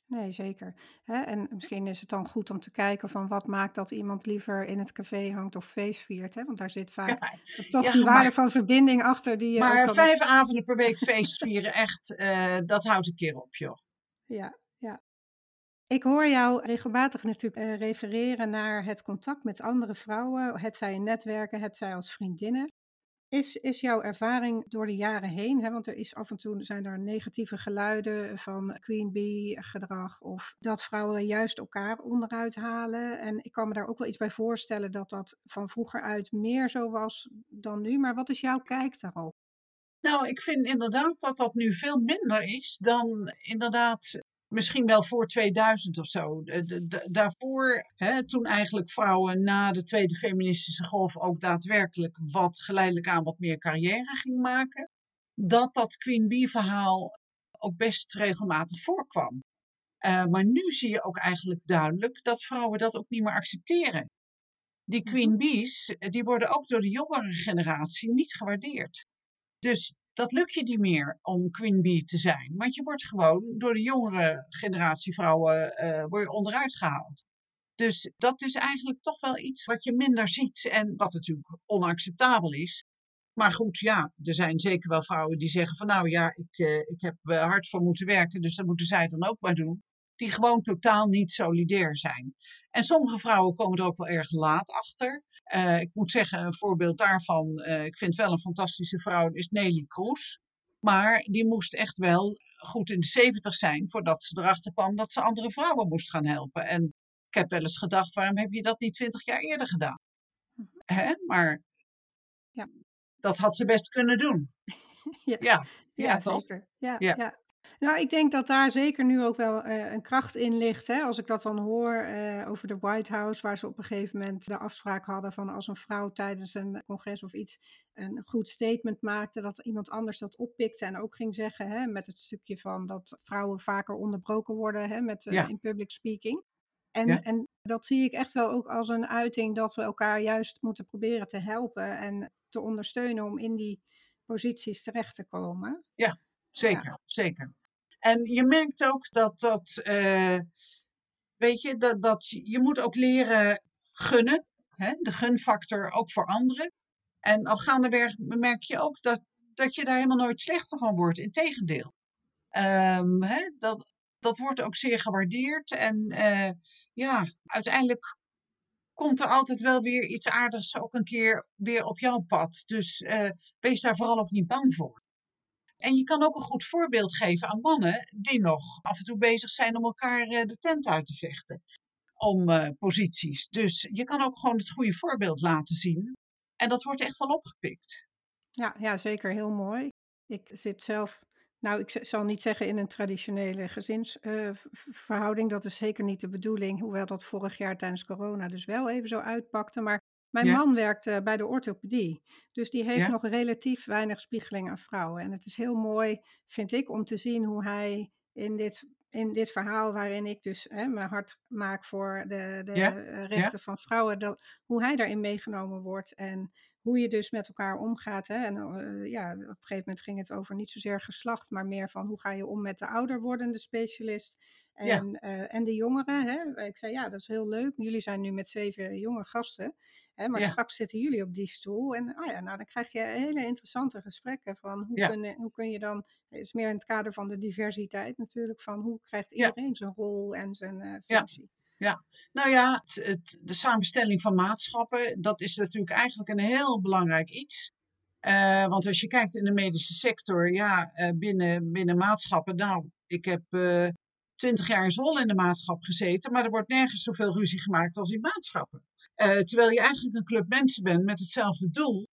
A: Nee, zeker. Hè? En misschien is het dan goed om te kijken van wat maakt dat iemand liever in het café hangt of feest viert. Hè? Want daar zit vaak
B: Ja,
A: toch
B: ja,
A: die waarde
B: maar-
A: van verbinding achter die
B: maar
A: dan-
B: vijf avonden per week feest vieren, echt, eh, dat houdt een keer op, joh.
A: Ja, ja. Ik hoor jou regelmatig natuurlijk eh, refereren naar het contact met andere vrouwen, het zij in netwerken, het zij als vriendinnen. Is, is jouw ervaring door de jaren heen, hè, want er is af en toe zijn er negatieve geluiden van queen bee gedrag of dat vrouwen juist elkaar onderuit halen. En ik kan me daar ook wel iets bij voorstellen dat dat van vroeger uit meer zo was dan nu. Maar wat is jouw kijk daarop?
B: Nou, ik vind inderdaad dat dat nu veel minder is dan inderdaad misschien wel voor 2000 of zo. Daarvoor, hè, toen eigenlijk vrouwen na de tweede feministische golf ook daadwerkelijk wat geleidelijk aan wat meer carrière ging maken, dat dat Queen Bee verhaal ook best regelmatig voorkwam. Eh, maar nu zie je ook eigenlijk duidelijk dat vrouwen dat ook niet meer accepteren. Die Queen Bees, eh, die worden ook door de jongere generatie niet gewaardeerd. Dus dat lukt je niet meer om Queen Bee te zijn. Want je wordt gewoon door de jongere generatie vrouwen word je onderuit gehaald. Dus dat is eigenlijk toch wel iets wat je minder ziet en wat natuurlijk onacceptabel is. Maar goed, ja, er zijn zeker wel vrouwen die zeggen van nou ja, ik, eh, ik heb er hard voor moeten werken, dus dat moeten zij dan ook maar doen. Die gewoon totaal niet solidair zijn. En sommige vrouwen komen er ook wel erg laat achter. Eh, ik moet zeggen, een voorbeeld daarvan, eh, ik vind wel een fantastische vrouw, is Nelly Kroes. Maar die moest echt wel goed in de zeventig zijn voordat ze erachter kwam dat ze andere vrouwen moest gaan helpen. En ik heb wel eens gedacht, waarom heb je dat niet twintig jaar eerder gedaan? Hè? Maar
A: Ja.
B: dat had ze best kunnen doen.
A: Ja.
B: Ja, ja, toch?
A: zeker. Ja,
B: Ja.
A: Ja. Nou, ik denk dat daar zeker nu ook wel eh, een kracht in ligt. Hè? Als ik dat dan hoor eh, over de White House, waar ze op een gegeven moment de afspraak hadden van als een vrouw tijdens een congres of iets een goed statement maakte, dat iemand anders dat oppikte en ook ging zeggen, hè, met het stukje van dat vrouwen vaker onderbroken worden hè, met, eh,
B: Ja.
A: in public speaking. En,
B: Ja.
A: en dat zie ik echt wel ook als een uiting dat we elkaar juist moeten proberen te helpen en te ondersteunen om in die posities terecht te komen.
B: Zeker, zeker. En je merkt ook dat dat, eh, weet je, dat, dat je, moet ook leren gunnen, hè? de gunfactor ook voor anderen. En al gaandeweg merk je ook dat, dat je daar helemaal nooit slechter van wordt, integendeel. Ehm hè? Dat, dat wordt ook zeer gewaardeerd en eh, ja, uiteindelijk komt er altijd wel weer iets aardigs ook een keer weer op jouw pad. Dus eh, wees daar vooral ook niet bang voor. En je kan ook een goed voorbeeld geven aan mannen die nog af en toe bezig zijn om elkaar eh, de tent uit te vechten. Om eh, posities. Dus je kan ook gewoon het goede voorbeeld laten zien. En dat wordt echt wel opgepikt.
A: Ja, ja, zeker heel mooi. Ik zit zelf, nou, ik zal niet zeggen in een traditionele gezinsverhouding. dat is zeker niet de bedoeling. Hoewel dat vorig jaar tijdens corona dus wel even zo uitpakte. Maar mijn
B: Ja.
A: man werkt eh, bij de orthopedie. Dus die heeft
B: Ja.
A: nog relatief weinig spiegeling aan vrouwen. En het is heel mooi, vind ik, om te zien hoe hij in dit, in dit verhaal, waarin ik dus hè, mijn hart maak voor de, de
B: Ja.
A: rechten van vrouwen, dat, hoe hij daarin meegenomen wordt. En hoe je dus met elkaar omgaat. Hè? En eh, ja, op een gegeven moment ging het over niet zozeer geslacht, maar meer van hoe ga je om met de ouder wordende specialist.
B: Ja.
A: En, eh, en de jongeren. Hè? Ik zei ja, dat is heel leuk. Jullie zijn nu met zeven jonge gasten. Hè? Maar
B: Ja.
A: straks zitten jullie op die stoel. En oh ja, nou, dan krijg je hele interessante gesprekken van hoe,
B: Ja.
A: kun, hoe kun je dan. Het is meer in het kader van de diversiteit natuurlijk. Van hoe krijgt
B: Ja.
A: iedereen zijn rol en zijn eh,
B: Ja.
A: functie.
B: Nou ja, het, het- de samenstelling van maatschappen, dat is natuurlijk eigenlijk een heel belangrijk iets. Eh, want als je kijkt in de medische sector, ja, eh, binnen, binnen maatschappen, nou, ik heb twintig jaar in Zwolle in de maatschap gezeten, maar er wordt nergens zoveel ruzie gemaakt als in maatschappen. Eh, terwijl je eigenlijk een club mensen bent met hetzelfde doel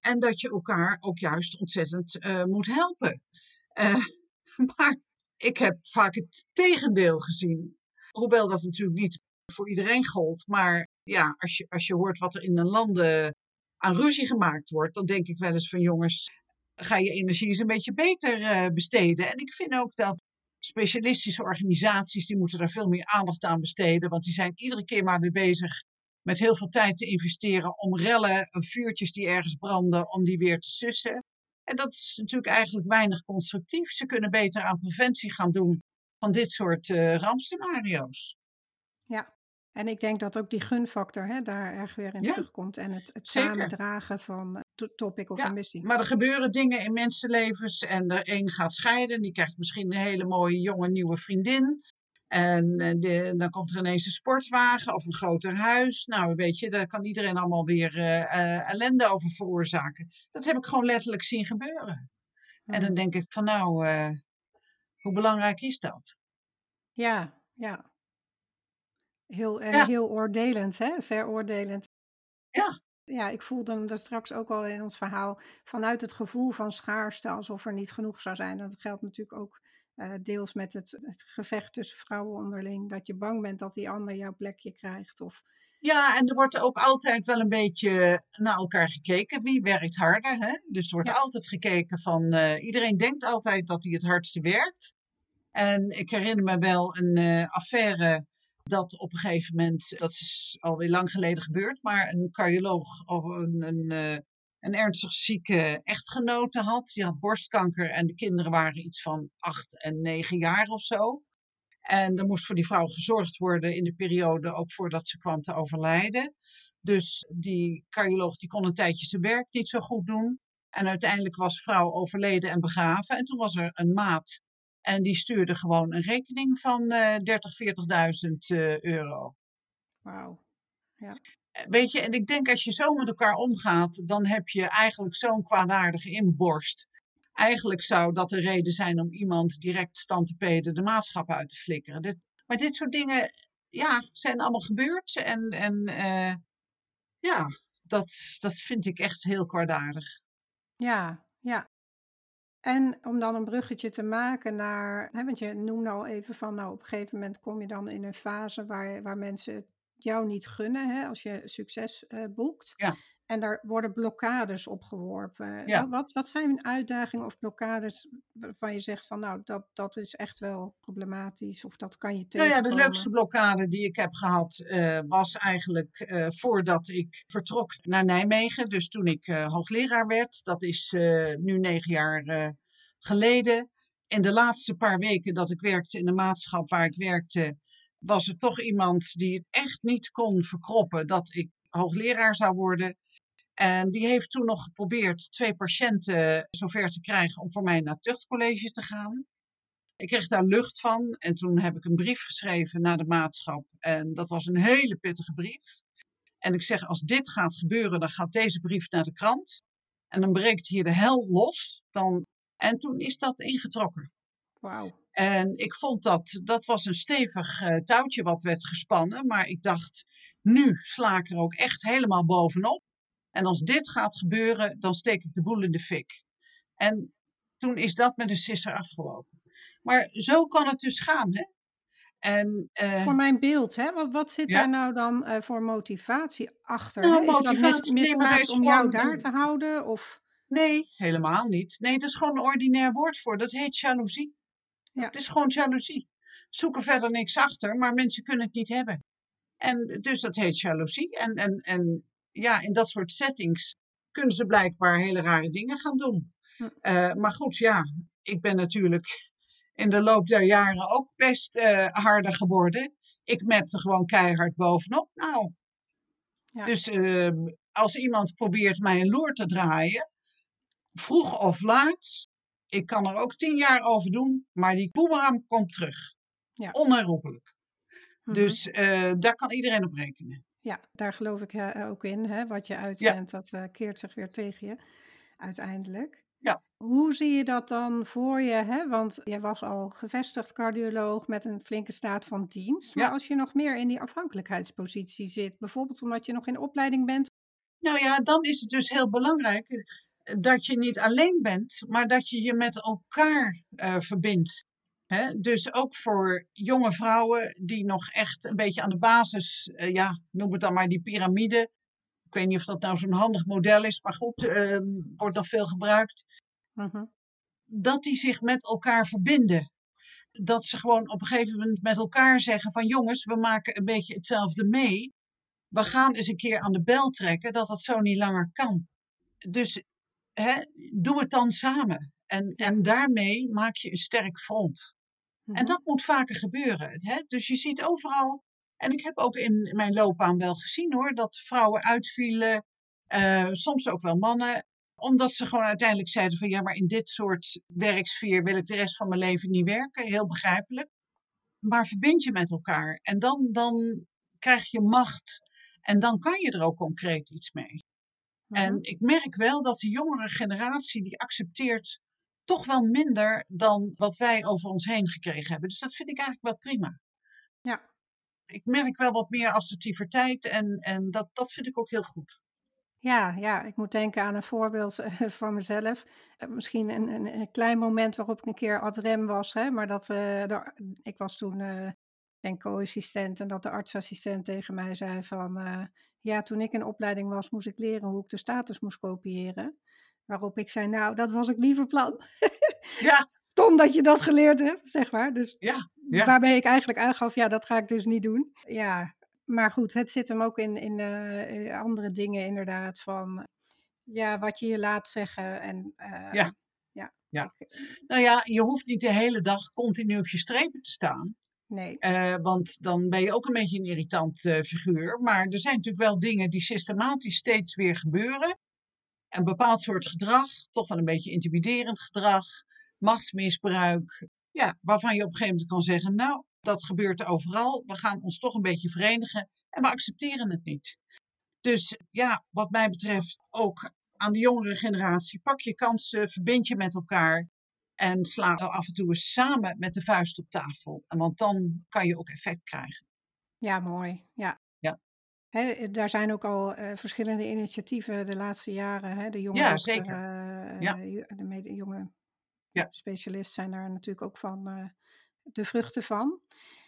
B: en dat je elkaar ook juist ontzettend eh, moet helpen. Eh, maar ik heb vaak het tegendeel gezien. Hoewel dat natuurlijk niet voor iedereen gold. Maar ja, als je, als je hoort wat er in de landen aan ruzie gemaakt wordt, dan denk ik wel eens van jongens, ga je energie eens een beetje beter besteden. En ik vind ook dat specialistische organisaties, die moeten daar veel meer aandacht aan besteden. Want die zijn iedere keer maar weer bezig met heel veel tijd te investeren om rellen, vuurtjes die ergens branden, om die weer te sussen. En dat is natuurlijk eigenlijk weinig constructief. Ze kunnen beter aan preventie gaan doen van dit soort eh, rampscenario's.
A: Ja, en ik denk dat ook die gunfactor hè, daar erg weer in
B: Ja.
A: terugkomt. En het, het
B: Zeker.
A: samen dragen van eh, to- topic of
B: Ja,
A: een missie.
B: Maar er gebeuren dingen in mensenlevens en de een gaat scheiden, die krijgt misschien een hele mooie jonge nieuwe vriendin. En eh, de, dan komt er ineens een sportwagen of een groter huis. Nou, weet je, daar kan iedereen allemaal weer eh, eh, ellende over veroorzaken. Dat heb ik gewoon letterlijk zien gebeuren. En dan
A: Mm.
B: denk ik van nou, hoe belangrijk is dat?
A: Ja, ja. Heel,
B: Ja.
A: heel oordelend, hè? veroordelend.
B: Ja.
A: Ja, ik voelde hem daar straks ook al in ons verhaal vanuit het gevoel van schaarste, alsof er niet genoeg zou zijn. Dat geldt natuurlijk ook eh, deels met het, het gevecht tussen vrouwen onderling. Dat je bang bent dat die ander jouw plekje krijgt. Of,
B: Ja, en er wordt ook altijd wel een beetje naar elkaar gekeken. Wie werkt harder? Hè? Dus er wordt
A: Ja.
B: altijd gekeken van. eh, iedereen denkt altijd dat hij het hardste werkt. En ik herinner me wel een eh, affaire dat op een gegeven moment, dat is alweer lang geleden gebeurd, maar een cardioloog of een, een, een ernstig zieke echtgenote had. Die had borstkanker en de kinderen waren iets van acht en negen jaar of zo. En er moest voor die vrouw gezorgd worden in de periode ook voordat ze kwam te overlijden. Dus die cardioloog die kon een tijdje zijn werk niet zo goed doen. En uiteindelijk was vrouw overleden en begraven. En toen was er een maat. En die stuurde gewoon een rekening van eh 30, 40.000 eh, euro.
A: wauw.
B: Eh, Weet je, en ik denk als je zo met elkaar omgaat, dan heb je eigenlijk zo'n kwaadaardige inborst. Eigenlijk zou dat de reden zijn om iemand direct stand te peden de maatschappij uit te flikkeren. Dit, maar dit soort dingen, ja, zijn allemaal gebeurd. En, en eh, ja, dat, dat vind ik echt heel kwaadaardig.
A: Ja, ja. En om dan een bruggetje te maken naar, hè, want je noemde al even van, nou op een gegeven moment kom je dan in een fase waar, waar mensen jou niet gunnen, hè, als je succes eh, boekt.
B: Ja.
A: En daar worden blokkades opgeworpen.
B: Ja.
A: Wat, wat, zijn uitdagingen of blokkades waarvan je zegt van, nou dat, dat is echt wel problematisch of dat kan je
B: Nou
A: tegenkomen?
B: ja, de leukste blokkade die ik heb gehad eh, was eigenlijk eh, voordat ik vertrok naar Nijmegen. Dus toen ik hoogleraar werd, dat is nu negen jaar geleden. In de laatste paar weken dat ik werkte in de maatschap waar ik werkte, was er toch iemand die het echt niet kon verkroppen dat ik hoogleraar zou worden. En die heeft toen nog geprobeerd twee patiënten zover te krijgen om voor mij naar het tuchtcollege te gaan. Ik kreeg daar lucht van en toen heb ik een brief geschreven naar de maatschap. En dat was een hele pittige brief. En ik zeg, als dit gaat gebeuren, dan gaat deze brief naar de krant. En dan breekt hier de hel los. Dan... En toen is dat ingetrokken.
A: Wauw.
B: En ik vond dat, dat was een stevig eh, touwtje wat werd gespannen. Maar ik dacht, nu sla ik er ook echt helemaal bovenop. En als dit gaat gebeuren, dan steek ik de boel in de fik. En toen is dat met de sisser afgelopen. Maar zo kan het dus gaan, hè?
A: En, uh, voor mijn beeld, hè? Wat, wat zit daar nou dan uh, voor motivatie achter?
B: Nou,
A: Is
B: motivatie,
A: dat mis, misplaatst om jou daar te houden? Of?
B: Nee, helemaal niet. Nee, dat is gewoon een ordinair woord voor. Dat heet jaloezie. Ja. Het is gewoon jaloezie. Zoek er verder niks achter, maar mensen kunnen het niet hebben. En dus dat heet jaloezie. En, en, en ja, in dat soort settings kunnen ze blijkbaar hele rare dingen gaan doen. Hm. Uh, maar goed, ja, ik ben natuurlijk in de loop der jaren ook best uh, harder geworden. Ik mapte gewoon keihard bovenop. Nou, ja. dus uh, als iemand probeert mij een loer te draaien, vroeg of laat, ik kan er ook tien jaar over doen, maar die boemerang komt terug. Ja. Onherroepelijk. Mhm. Dus uh, daar kan iedereen op rekenen.
A: Ja, daar geloof ik ook in. Hè? Wat je uitzendt, ja. dat uh, keert zich weer tegen je uiteindelijk.
B: Ja.
A: Hoe zie je dat dan voor je? Hè? Want jij was al gevestigd cardioloog met een flinke staat van dienst. Maar als je nog meer in die afhankelijkheidspositie zit, bijvoorbeeld omdat je nog in opleiding bent.
B: Nou ja, dan is het dus heel belangrijk eh, dat je niet alleen bent, maar dat je je met elkaar uh, verbindt. Dus ook voor jonge vrouwen die nog echt een beetje aan de basis, uh, ja, noem het dan maar die piramide, ik weet niet of dat nou zo'n handig model is, maar goed, uh, wordt nog veel gebruikt. Uh-huh. Dat die zich met elkaar verbinden. Dat ze gewoon op een gegeven moment met elkaar zeggen van jongens, we maken een beetje hetzelfde mee. We gaan eens een keer aan de bel trekken dat dat zo niet langer kan. Dus hè, doe het dan samen. En, en daarmee maak je een sterk front. En uh-huh. dat moet vaker gebeuren. Hè? Dus je ziet overal en ik heb ook in mijn loopbaan wel gezien hoor, dat vrouwen uitvielen, uh, soms ook wel mannen, omdat ze gewoon uiteindelijk zeiden van ja, maar in dit soort werksfeer wil ik de rest van mijn leven niet werken. Heel begrijpelijk. Maar verbind je met elkaar en dan, dan krijg je macht en dan kan je er ook concreet iets mee. En ik merk wel dat de jongere generatie die accepteert toch wel minder dan wat wij over ons heen gekregen hebben. Dus dat vind ik eigenlijk wel prima.
A: Ja,
B: ik merk wel wat meer assertiviteit en, en dat, dat vind ik ook heel goed.
A: Ja, ja, ik moet denken aan een voorbeeld uh, van mezelf. Uh, misschien een, een, een, klein moment waarop ik een keer ad rem was. Hè, maar dat, uh, de, ik was toen, denk co-assistent. En dat de artsassistent tegen mij zei van... ja, toen ik in opleiding was, moest ik leren hoe ik de status moest kopiëren. Waarop ik zei, nou, dat was ik liever plan.
B: Ja.
A: Stom dat je dat geleerd hebt, zeg maar. Dus
B: ja, ja.
A: Waarbij ik eigenlijk aangaf, ja, dat ga ik dus niet doen. Ja, maar goed, het zit hem ook in, in uh, andere dingen inderdaad. Van ja, wat je je laat zeggen. En, uh,
B: ja.
A: Ja.
B: ja. Nou ja, je hoeft niet de hele dag continu op je strepen te staan.
A: Nee.
B: Uh, want dan ben je ook een beetje een irritant uh, figuur. Maar er zijn natuurlijk wel dingen die systematisch steeds weer gebeuren. Een bepaald soort gedrag, toch wel een beetje intimiderend gedrag, machtsmisbruik, ja, waarvan je op een gegeven moment kan zeggen, nou, dat gebeurt overal. We gaan ons toch een beetje verenigen en we accepteren het niet. Dus ja, wat mij betreft ook aan de jongere generatie, pak je kansen, verbind je met elkaar en sla af en toe eens samen met de vuist op tafel. Want dan kan je ook effect krijgen.
A: Ja, mooi. Ja.
B: ja.
A: He, daar zijn ook al uh, verschillende initiatieven de laatste jaren. Hè? De jonge
B: ja,
A: dokter,
B: zeker.
A: Uh,
B: ja.
A: de jonge
B: ja.
A: specialist zijn daar natuurlijk ook van uh, de vruchten van.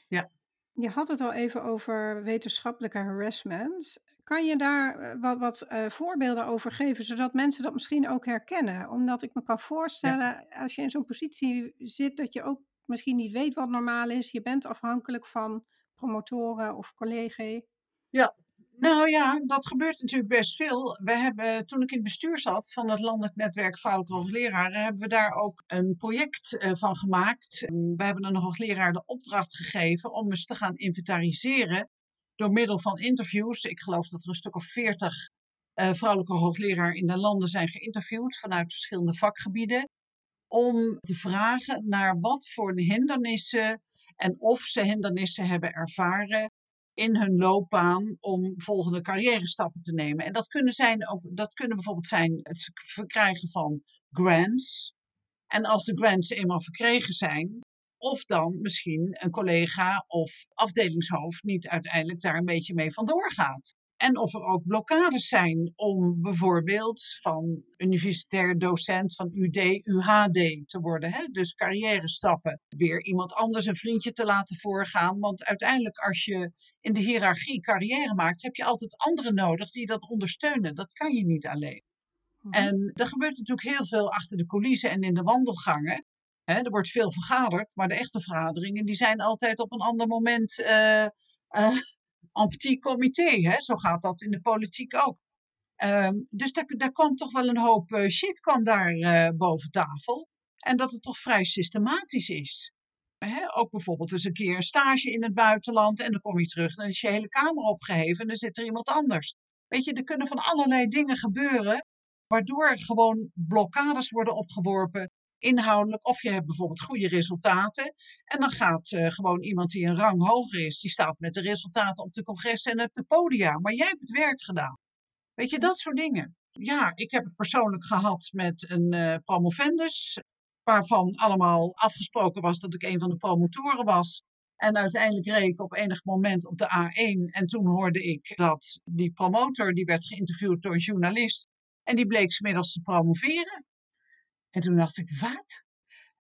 B: Ja.
A: Je had het al even over wetenschappelijke harassment. Kan je daar uh, wat, wat uh, voorbeelden over geven, zodat mensen dat misschien ook herkennen? Omdat ik me kan voorstellen, ja. als je in zo'n positie zit, dat je ook misschien niet weet wat normaal is. Je bent afhankelijk van promotoren of collega's.
B: Ja, nou ja, dat gebeurt natuurlijk best veel. We hebben, toen ik in het bestuur zat van het Landelijk Netwerk Vrouwelijke Hoogleraren, hebben we daar ook een project van gemaakt. We hebben een hoogleraar de opdracht gegeven om eens te gaan inventariseren door middel van interviews. Ik geloof dat er een stuk of veertig uh, vrouwelijke hoogleraar in de landen zijn geïnterviewd vanuit verschillende vakgebieden. Om te vragen naar wat voor hindernissen en of ze hindernissen hebben ervaren in hun loopbaan om volgende carrière stappen te nemen. En dat kunnen, zijn ook, dat kunnen bijvoorbeeld zijn het verkrijgen van grants. En als de grants eenmaal verkregen zijn, of dan misschien een collega of afdelingshoofd niet uiteindelijk daar een beetje mee vandoor gaat. En of er ook blokkades zijn om bijvoorbeeld van universitair docent van UD, UHD te worden. Hè? Dus carrière stappen. Weer iemand anders een vriendje te laten voorgaan. Want uiteindelijk als je in de hiërarchie carrière maakt, heb je altijd anderen nodig die dat ondersteunen. Dat kan je niet alleen.
A: Mhm.
B: En er gebeurt natuurlijk heel veel achter de coulissen en in de wandelgangen. Er wordt veel vergaderd, maar de echte vergaderingen die zijn altijd op een ander moment eh eh, en petit comité. Hè? Zo gaat dat in de politiek ook. Ehm, dus daar, daar kwam toch wel een hoop eh, shit kwam daar eh, boven tafel. En dat het toch vrij systematisch is. Ook bijvoorbeeld eens een keer een stage in het buitenland en dan kom je terug en dan is je hele kamer opgeheven en dan zit er iemand anders. Weet je, er kunnen van allerlei dingen gebeuren waardoor gewoon blokkades worden opgeworpen inhoudelijk. Of je hebt bijvoorbeeld goede resultaten. En dan gaat eh, gewoon iemand die een rang hoger is, die staat met de resultaten op de congressen en op de podia. Maar jij hebt het werk gedaan. Weet je, dat soort dingen. Ja, ik heb het persoonlijk gehad met een eh, promovendus, waarvan allemaal afgesproken was dat ik een van de promotoren was. En uiteindelijk reed ik op enig moment op de A1 en toen hoorde ik dat die promotor, die werd geïnterviewd door een journalist, en die bleek 's middags te promoveren. En toen dacht ik, wat?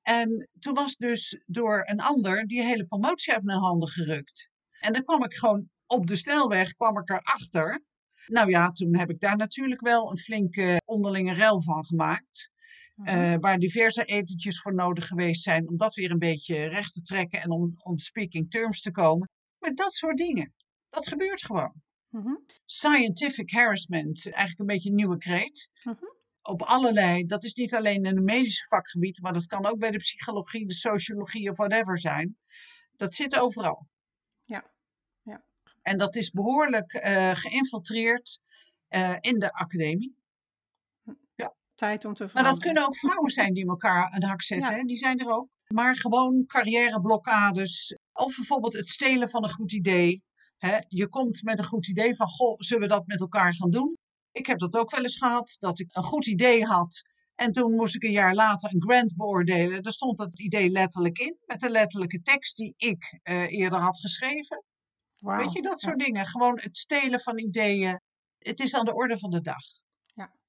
B: En toen was dus door een ander die hele promotie uit mijn handen gerukt. En dan kwam ik gewoon op de snelweg, kwam ik erachter. Nou ja, toen heb ik daar natuurlijk wel een flinke onderlinge rel van gemaakt.
A: Mhm.
B: eh, waar diverse etentjes voor nodig geweest zijn om dat weer een beetje recht te trekken en om om speaking terms te komen. Maar dat soort dingen, dat gebeurt gewoon.
A: Mhm.
B: Scientific harassment, eigenlijk een beetje een nieuwe kreet
A: Mhm.
B: Op allerlei, dat is niet alleen in het medische vakgebied, maar dat kan ook bij de psychologie, de sociologie of whatever zijn. Dat zit overal.
A: Ja, ja.
B: En dat is behoorlijk eh, geïnfiltreerd eh, in de academie.
A: Tijd om te
B: Maar
A: veranderen.
B: dat kunnen ook vrouwen zijn die elkaar een hak zetten,
A: Ja.
B: hè? die zijn er ook. Maar gewoon carrièreblokkades of bijvoorbeeld het stelen van een goed idee. Hè? Je komt met een goed idee van, goh, zullen we dat met elkaar gaan doen? Ik heb dat ook wel eens gehad, dat ik een goed idee had. En toen moest ik een jaar later een grant beoordelen. Daar stond dat idee letterlijk in, met de letterlijke tekst die ik eh, eerder had geschreven. Weet je, dat
A: Ja.
B: soort dingen. Gewoon het stelen van ideeën. Het is aan de orde van de dag.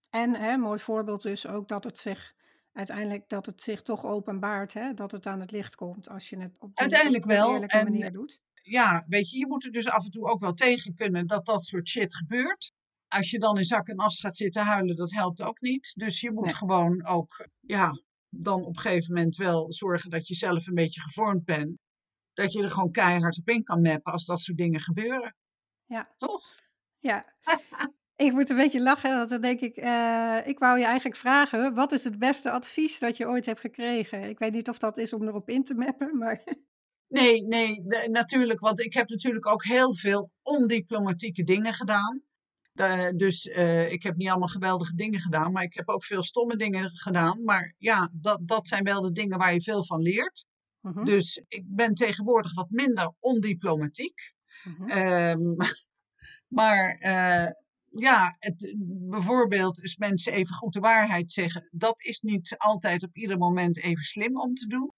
A: En hè, mooi voorbeeld dus ook dat het zich uiteindelijk dat het zich toch openbaart, hè? dat het aan het licht komt als je het op die
B: Uiteindelijk wel,
A: eerlijke
B: en-
A: manier doet.
B: ja, weet je, je moet er dus af en toe ook wel tegen kunnen dat dat soort shit gebeurt. Als je dan in zak en as gaat zitten huilen, dat helpt ook niet. Dus je moet
A: Nee.
B: gewoon ook, ja, dan op een gegeven moment wel zorgen dat je zelf een beetje gevormd bent. Dat je er gewoon keihard op in kan mappen als dat soort dingen gebeuren.
A: Ja.
B: Toch?
A: Ja. Ik moet een beetje lachen, want dan denk ik, eh, ik wou je eigenlijk vragen, wat is het beste advies dat je ooit hebt gekregen? Ik weet niet of dat is om erop in te mappen, maar
B: Nee, nee, natuurlijk. Want ik heb natuurlijk ook heel veel ondiplomatieke dingen gedaan. Eh, dus eh, ik heb niet allemaal geweldige dingen gedaan, maar ik heb ook veel stomme dingen gedaan. Maar ja, dat, dat zijn wel de dingen waar je veel van leert.
A: Mhm,
B: Dus ik ben tegenwoordig wat minder ondiplomatiek.
A: mhm.
B: Ehm, maar eh, ja, het, bijvoorbeeld is mensen even goed de waarheid zeggen. Dat is niet altijd op ieder moment even slim om te doen.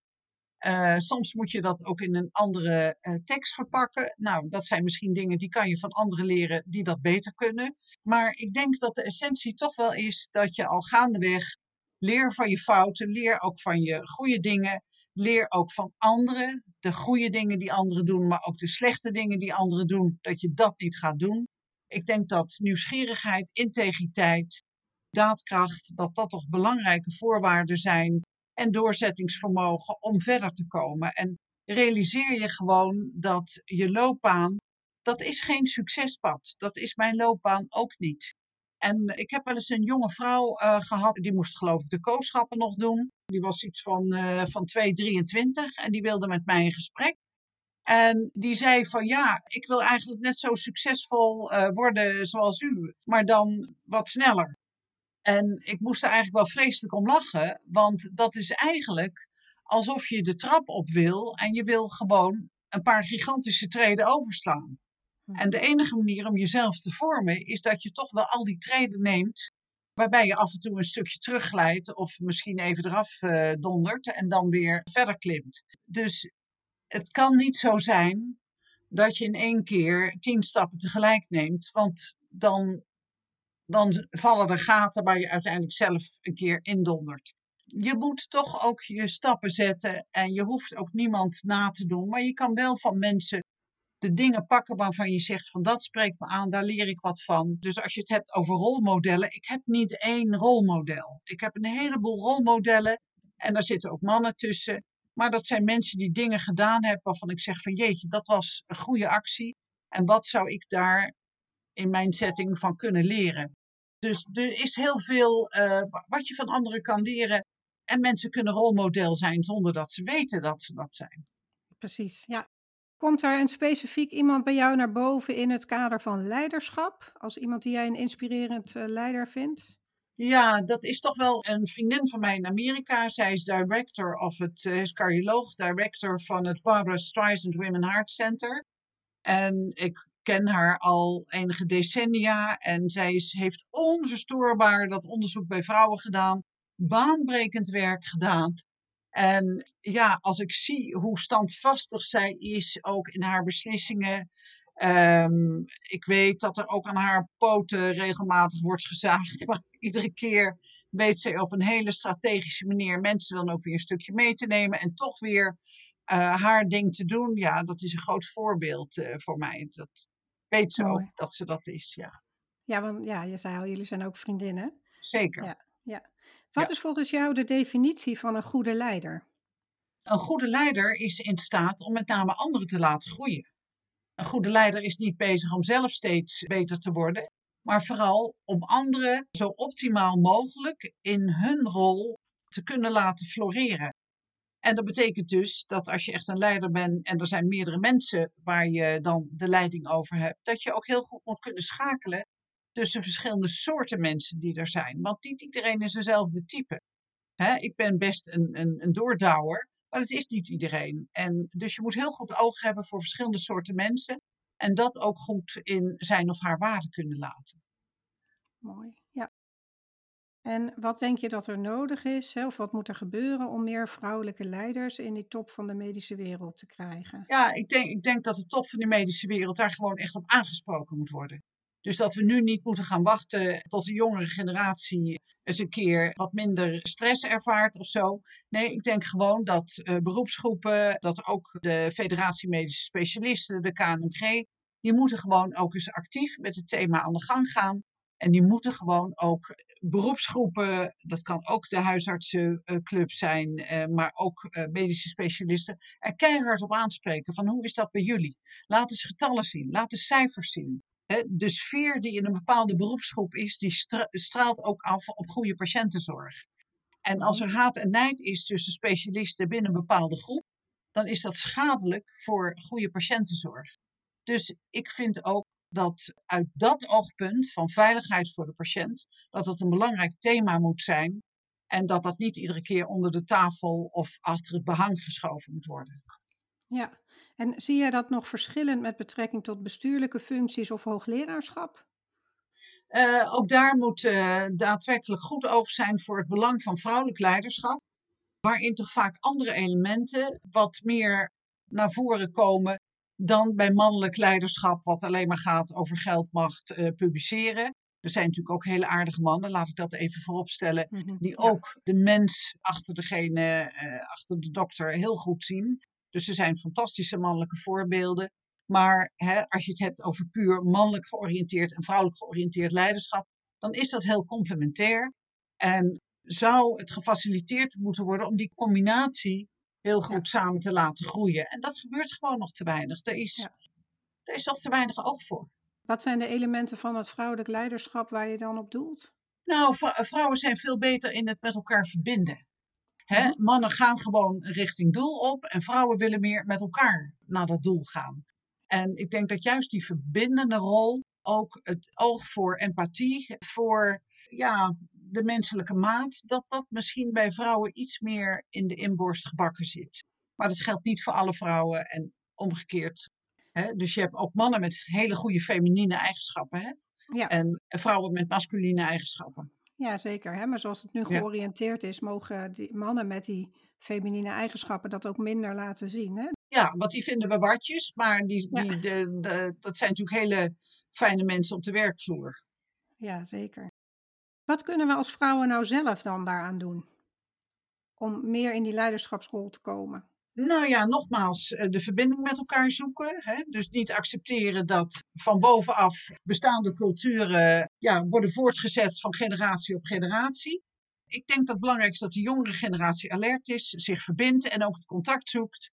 B: Eh, soms moet je dat ook in een andere eh, tekst verpakken. Nou, dat zijn misschien dingen die kan je van anderen leren die dat beter kunnen. Maar ik denk dat de essentie toch wel is dat je al gaandeweg leer van je fouten, leer ook van je goede dingen, leer ook van anderen, de goede dingen die anderen doen, maar ook de slechte dingen die anderen doen, dat je dat niet gaat doen. Ik denk dat nieuwsgierigheid, integriteit, daadkracht, dat dat toch belangrijke voorwaarden zijn en doorzettingsvermogen om verder te komen. En realiseer je gewoon dat je loopbaan, dat is geen succespad. Dat is mijn loopbaan ook niet. En ik heb wel eens een jonge vrouw eh, gehad, die moest geloof ik de kooschappen nog doen. Die was iets van, eh van 2,23 en die wilde met mij in gesprek. En die zei van ja, ik wil eigenlijk net zo succesvol eh, worden zoals u, maar dan wat sneller. En ik moest er eigenlijk wel vreselijk om lachen, want dat is eigenlijk alsof je de trap op wil en je wil gewoon een paar gigantische treden overslaan. En de enige manier om jezelf te vormen is dat je toch wel al die treden neemt, waarbij je af en toe een stukje terugglijdt of misschien even eraf eh, dondert en dan weer verder klimt. Dus het kan niet zo zijn dat je in één keer tien stappen tegelijk neemt, want dan, dan vallen er gaten waar je uiteindelijk zelf een keer indondert. Je moet toch ook je stappen zetten en je hoeft ook niemand na te doen, maar je kan wel van mensen de dingen pakken waarvan je zegt van dat spreekt me aan, daar leer ik wat van. Dus als je het hebt over rolmodellen, ik heb niet één rolmodel. Ik heb een heleboel rolmodellen en daar zitten ook mannen tussen. Maar dat zijn mensen die dingen gedaan hebben waarvan ik zeg van jeetje, dat was een goede actie. En wat zou ik daar in mijn setting van kunnen leren? Dus er is heel veel uh, wat je van anderen kan leren. En mensen kunnen rolmodel zijn zonder dat ze weten dat ze dat zijn.
A: Precies, ja. Komt er een specifiek iemand bij jou naar boven in het kader van leiderschap? Als iemand die jij een inspirerend uh, leider vindt?
B: Ja, dat is toch wel een vriendin van mij in Amerika. Zij is director of het, uh, is cardioloog, director van het Barbara Streisand Women Heart Center. En ik ken haar al enige decennia en zij heeft onverstoorbaar dat onderzoek bij vrouwen gedaan, baanbrekend werk gedaan. En ja, als ik zie hoe standvastig zij is, ook in haar beslissingen. Um, ik weet dat er ook aan haar poten regelmatig wordt gezaagd. Maar iedere keer weet zij op een hele strategische manier mensen dan ook weer een stukje mee te nemen. En toch weer uh, haar ding te doen. Ja, dat is een groot voorbeeld uh, voor mij. Dat weet ze ook dat ze dat is. Ja,
A: ja want ja, je zei al, jullie zijn ook vriendinnen.
B: Zeker.
A: Ja, ja. Wat is volgens jou de definitie van een goede leider?
B: Een goede leider is in staat om met name anderen te laten groeien. Een goede leider is niet bezig om zelf steeds beter te worden, maar vooral om anderen zo optimaal mogelijk in hun rol te kunnen laten floreren. En dat betekent dus dat als je echt een leider bent en er zijn meerdere mensen waar je dan de leiding over hebt, dat je ook heel goed moet kunnen schakelen tussen verschillende soorten mensen die er zijn. Want niet iedereen is dezelfde type. ik ben best een, een, een doordouwer, maar het is niet iedereen. En dus je moet heel goed oog hebben voor verschillende soorten mensen. En dat ook goed in zijn of haar waarde kunnen laten.
A: Mooi. En wat denk je dat er nodig is, of wat moet er gebeuren om meer vrouwelijke leiders in die top van de medische wereld te krijgen?
B: Ja, ik denk, ik denk dat de top van de medische wereld daar gewoon echt op aangesproken moet worden. Dus dat we nu niet moeten gaan wachten tot de jongere generatie eens een keer wat minder stress ervaart of zo. Nee, ik denk gewoon dat uh, beroepsgroepen, dat ook de Federatie Medische Specialisten, de KNMG, die moeten gewoon ook eens actief met het thema aan de gang gaan. En die moeten gewoon ook beroepsgroepen, dat kan ook de huisartsenclub zijn, eh, maar ook eh, medische specialisten, er keihard op aanspreken van hoe is dat bij jullie? Laat eens getallen zien, laat eens cijfers zien de sfeer die in een bepaalde beroepsgroep is, die straalt ook af op goede patiëntenzorg. En als er haat en nijd is tussen specialisten binnen een bepaalde groep, dan is dat schadelijk voor goede patiëntenzorg. Dus ik vind ook dat uit dat oogpunt van veiligheid voor de patiënt, dat het een belangrijk thema moet zijn en dat dat niet iedere keer onder de tafel of achter het behang geschoven moet worden.
A: Ja, en zie jij dat nog verschillend met betrekking tot bestuurlijke functies of hoogleraarschap?
B: Uh, ook daar moet uh, daadwerkelijk goed oog zijn voor het belang van vrouwelijk leiderschap, waarin toch vaak andere elementen wat meer naar voren komen dan bij mannelijk leiderschap, wat alleen maar gaat over geld, macht, uh, publiceren. Er zijn natuurlijk ook hele aardige mannen, laat ik dat even vooropstellen, mm -hmm, die ja. ook de mens achter degene, achter de dokter heel goed zien. Dus er zijn fantastische mannelijke voorbeelden. Maar hè, als je het hebt over puur mannelijk georiënteerd en vrouwelijk georiënteerd leiderschap, dan is dat heel complementair. En zou het gefaciliteerd moeten worden om die combinatie heel goed samen te laten groeien. En dat gebeurt gewoon nog te weinig. Er is, ja. er is nog te weinig oog voor.
A: Wat zijn de elementen van het vrouwelijk leiderschap waar je dan op doelt?
B: Nou, vrouwen zijn veel beter in het met elkaar verbinden. Hè? Mhm. Mannen gaan gewoon richting doel op en vrouwen willen meer met elkaar naar dat doel gaan. En ik denk dat juist die verbindende rol, ook het oog voor empathie, voor ja, de menselijke maat, dat dat misschien bij vrouwen iets meer in de inborst gebakken zit. Maar dat geldt niet voor alle vrouwen en omgekeerd. Hè? Dus je hebt ook mannen met hele goede feminine eigenschappen hè? Ja. en vrouwen met masculine eigenschappen.
A: Ja, zeker. Hè? Maar zoals het nu georiënteerd is, mogen die mannen met die feminine eigenschappen dat ook minder laten zien. Hè?
B: Ja, want die vinden we watjes, maar die, die, de, de, dat zijn natuurlijk hele fijne mensen op de werkvloer.
A: Ja, zeker. Wat kunnen we als vrouwen nou zelf dan daaraan doen? Om meer in die leiderschapsrol te komen?
B: Nou ja, nogmaals, eh, de verbinding met elkaar zoeken. Hè? Dus niet accepteren dat van bovenaf bestaande culturen ja, worden voortgezet van generatie op generatie. Ik denk dat het belangrijk is dat de jongere generatie alert is, zich verbindt en ook het contact zoekt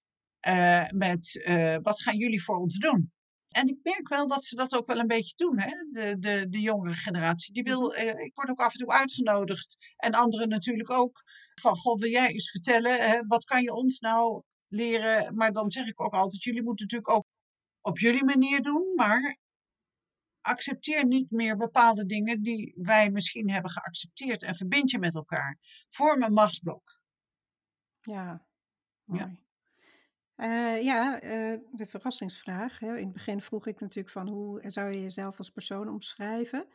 B: uh, met uh, wat gaan jullie voor ons doen. En ik merk wel dat ze dat ook wel een beetje doen, hè? De, de, de jongere generatie. Die wil, uh, ik word ook af en toe uitgenodigd, en anderen natuurlijk ook, van God, wil jij eens vertellen, hè, wat kan je ons nou leren? Maar dan zeg ik ook altijd, jullie moeten natuurlijk ook op jullie manier doen, maar accepteer niet meer bepaalde dingen die wij misschien hebben geaccepteerd en verbind je met elkaar. Vorm een machtsblok.
A: Ja, mooi. Ja. Uh, ja, uh, de verrassingsvraag. Hè. In het begin vroeg ik natuurlijk van hoe zou je jezelf als persoon omschrijven?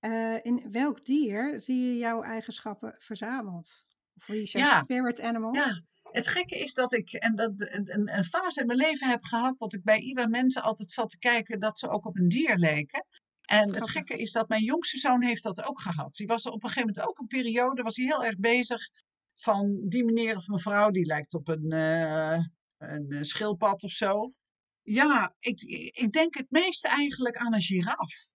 A: Uh, in welk dier zie je jouw eigenschappen verzameld? Of wie is jouw ja. spirit animal?
B: Ja, het gekke is dat ik en dat, een, een fase in mijn leven heb gehad dat ik bij ieder mens altijd zat te kijken dat ze ook op een dier leken. En het gekke is dat mijn jongste zoon heeft dat ook gehad. Die was er op een gegeven moment ook een periode, was hij heel erg bezig van die meneer of mevrouw, die lijkt op een, uh, een eh, schildpad of zo. Ja, ik, ik denk het meeste eigenlijk aan een giraf.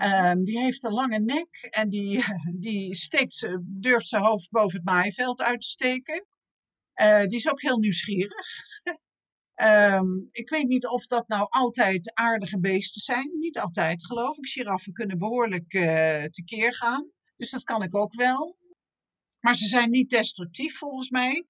B: Um, die heeft een lange nek en die, die steekt, durft zijn hoofd boven het maaiveld uit te steken. Uh, die is ook heel nieuwsgierig. um, ik weet niet of dat nou altijd aardige beesten zijn. Niet altijd, geloof ik. Giraffen kunnen behoorlijk uh, tekeer gaan. Dus dat kan ik ook wel. Maar ze zijn niet destructief volgens mij.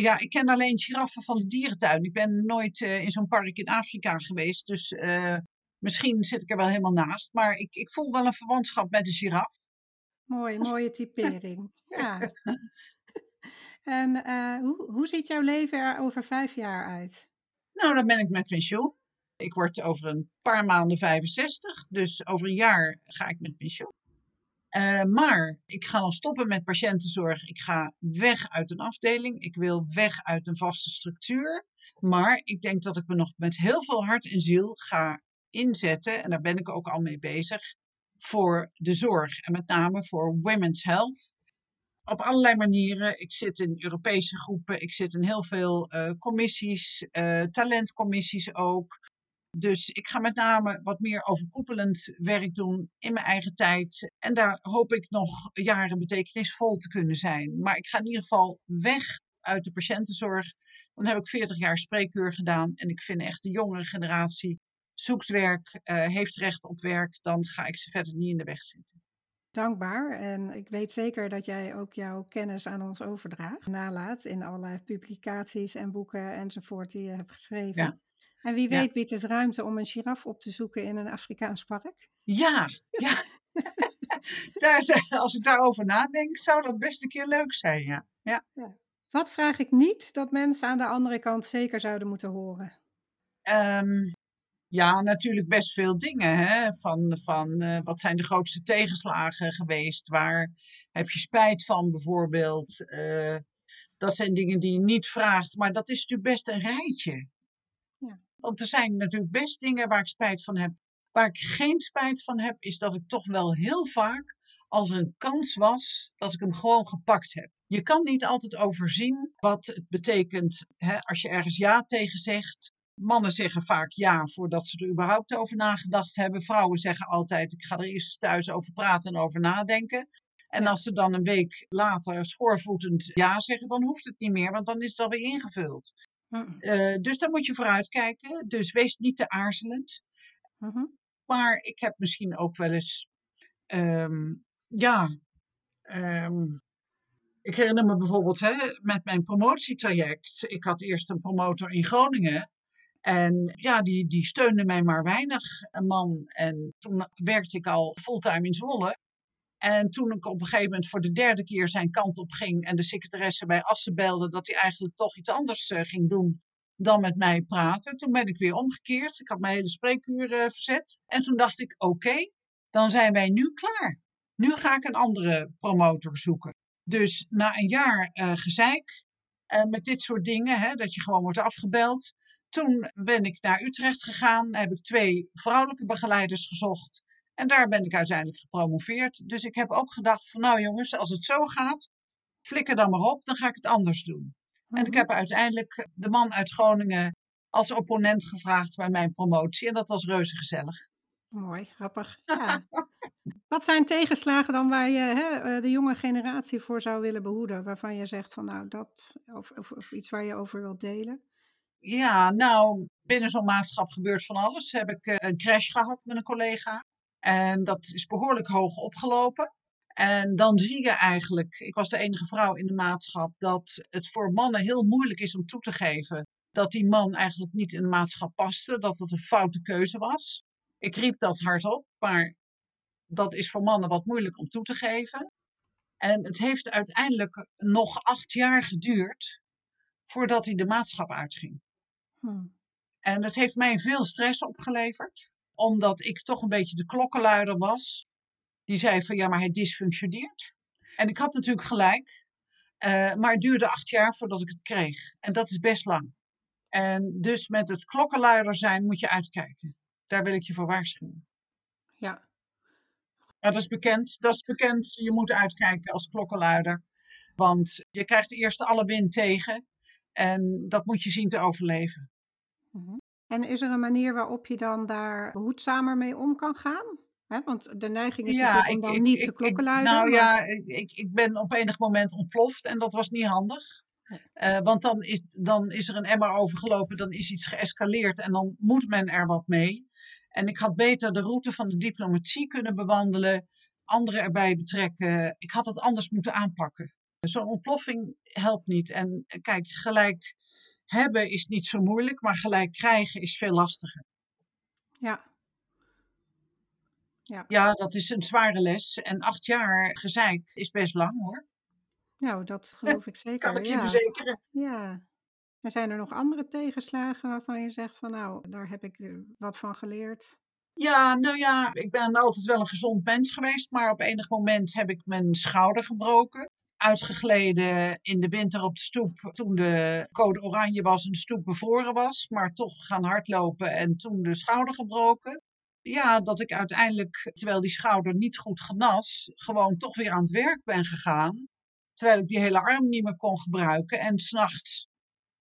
B: Ja, ik ken alleen giraffen van de dierentuin. Ik ben nooit uh, in zo'n park in Afrika geweest. Dus uh, misschien zit ik er wel helemaal naast. Maar ik, ik voel wel een verwantschap met de giraf.
A: Mooi, mooie typering. ja. en uh, hoe, hoe ziet jouw leven er over vijf jaar uit?
B: Nou, dan ben ik met pensioen. Ik word over een paar maanden 65. Dus over een jaar ga ik met pensioen. Uh, maar ik ga dan stoppen met patiëntenzorg. Ik ga weg uit een afdeling. Ik wil weg uit een vaste structuur. Maar ik denk dat ik me nog met heel veel hart en ziel ga inzetten. En daar ben ik ook al mee bezig. Voor de zorg. En met name voor women's health. Op allerlei manieren. Ik zit in Europese groepen. Ik zit in heel veel uh, commissies. Uh, talentcommissies ook. Dus ik ga met name wat meer overkoepelend werk doen in mijn eigen tijd. En daar hoop ik nog jaren betekenisvol te kunnen zijn. Maar ik ga in ieder geval weg uit de patiëntenzorg. Dan heb ik 40 jaar spreekuur gedaan. En ik vind echt de jongere generatie zoekt werk, uh, heeft recht op werk. Dan ga ik ze verder niet in de weg zitten.
A: Dankbaar. En ik weet zeker dat jij ook jouw kennis aan ons overdraagt. Nalaat in allerlei publicaties en boeken enzovoort die je hebt geschreven.
B: Ja.
A: En wie weet biedt het ruimte om een giraf op te zoeken in een Afrikaans park?
B: Ja, ja. Daar, als ik daarover nadenk, zou dat best een keer leuk zijn, ja. ja. ja.
A: Wat vraag ik niet dat mensen aan de andere kant zeker zouden moeten horen?
B: Um, ja, natuurlijk best veel dingen. Hè? Van, van uh, wat zijn de grootste tegenslagen geweest? Waar heb je spijt van bijvoorbeeld? Uh, dat zijn dingen die je niet vraagt, maar dat is natuurlijk best een rijtje. Want er zijn natuurlijk best dingen waar ik spijt van heb. Waar ik geen spijt van heb, is dat ik toch wel heel vaak, als er een kans was, dat ik hem gewoon gepakt heb. Je kan niet altijd overzien wat het betekent hè, als je ergens ja tegen zegt. Mannen zeggen vaak ja voordat ze er überhaupt over nagedacht hebben. Vrouwen zeggen altijd: ik ga er eerst thuis over praten en over nadenken. En als ze dan een week later schoorvoetend ja zeggen, dan hoeft het niet meer, want dan is het alweer ingevuld. Uh, dus daar moet je vooruit kijken. Dus wees niet te aarzelend.
A: Uh-huh.
B: Maar ik heb misschien ook wel eens, um, ja, um, ik herinner me bijvoorbeeld hè, met mijn promotietraject. Ik had eerst een promotor in Groningen. En ja, die, die steunde mij maar weinig, een man. En toen werkte ik al fulltime in Zwolle. En toen ik op een gegeven moment voor de derde keer zijn kant op ging en de secretaresse bij Assen belde dat hij eigenlijk toch iets anders uh, ging doen dan met mij praten. Toen ben ik weer omgekeerd. Ik had mijn hele spreekuur uh, verzet. En toen dacht ik, oké, dan zijn wij nu klaar. Nu ga ik een andere promotor zoeken. Dus na een jaar uh, gezeik met dit soort dingen, hè, dat je gewoon wordt afgebeld, Toen ben ik naar Utrecht gegaan, heb ik twee vrouwelijke begeleiders gezocht. En daar ben ik uiteindelijk gepromoveerd. Dus ik heb ook gedacht van nou jongens, als het zo gaat, flikker dan maar op, dan ga ik het anders doen. En ik
A: Mhm.
B: heb uiteindelijk de man uit Groningen als opponent gevraagd bij mijn promotie. En dat was reuze gezellig.
A: Mooi, grappig. Ja. Wat zijn tegenslagen dan waar je hè, eh, de jonge generatie voor zou willen behoeden? Waarvan je zegt van nou dat, of, of, of iets waar je over wilt delen?
B: Ja, nou, binnen zo'n maatschap gebeurt van alles. Heb ik eh, een crash gehad met een collega. En dat is behoorlijk hoog opgelopen. En dan zie je eigenlijk, ik was de enige vrouw in de maatschap, dat het voor mannen heel moeilijk is om toe te geven dat die man eigenlijk niet in de maatschap paste, dat het een foute keuze was. Ik riep dat hardop, maar dat is voor mannen wat moeilijk om toe te geven. En het heeft uiteindelijk nog acht jaar geduurd voordat hij de maatschap uitging.
A: Hm.
B: En dat heeft mij veel stress opgeleverd, omdat ik toch een beetje de klokkenluider was. Die zei van ja, maar hij dysfunctioneert. En ik had natuurlijk gelijk, eh, maar het duurde acht jaar voordat ik het kreeg. En dat is best lang. En dus met het klokkenluider zijn moet je uitkijken. Daar wil ik je voor waarschuwen.
A: Ja,
B: Maar dat is bekend, dat is bekend. Je moet uitkijken als klokkenluider. Want je krijgt eerst alle wind tegen. En dat moet je zien te overleven.
A: Mhm. En is er een manier waarop je dan daar behoedzamer mee om kan gaan? Hè, want de neiging is natuurlijk om dan niet te klokkenluiden.
B: Nou
A: maar-
B: ja, ik, ik, ik ben op enig moment ontploft en dat was niet handig. Eh, want dan is, dan is er een emmer overgelopen, dan is iets geëscaleerd en dan moet men er wat mee. En ik had beter de route van de diplomatie kunnen bewandelen, anderen erbij betrekken. Ik had het anders moeten aanpakken. Zo'n ontploffing helpt niet. En eh, kijk, gelijk hebben is niet zo moeilijk, maar gelijk krijgen is veel lastiger.
A: Ja,
B: Ja, dat is een zware les. En acht jaar gezeik is best lang hoor.
A: nou dat geloof ik zeker.
B: Kan ik je
A: ja.
B: verzekeren.
A: ja. En zijn er nog andere tegenslagen waarvan je zegt van nou, daar heb ik eh, wat van geleerd?
B: Ja, nou ja, ik ben altijd wel een gezond mens geweest, maar op enig moment heb ik mijn schouder gebroken. Uitgegleden in de winter op de stoep toen de code oranje was en de stoep bevroren was, maar toch gaan hardlopen en toen de schouder gebroken. Ja, dat ik uiteindelijk, terwijl die schouder niet goed genas, gewoon toch weer aan het werk ben gegaan. Terwijl ik die hele arm niet meer kon gebruiken en s'nachts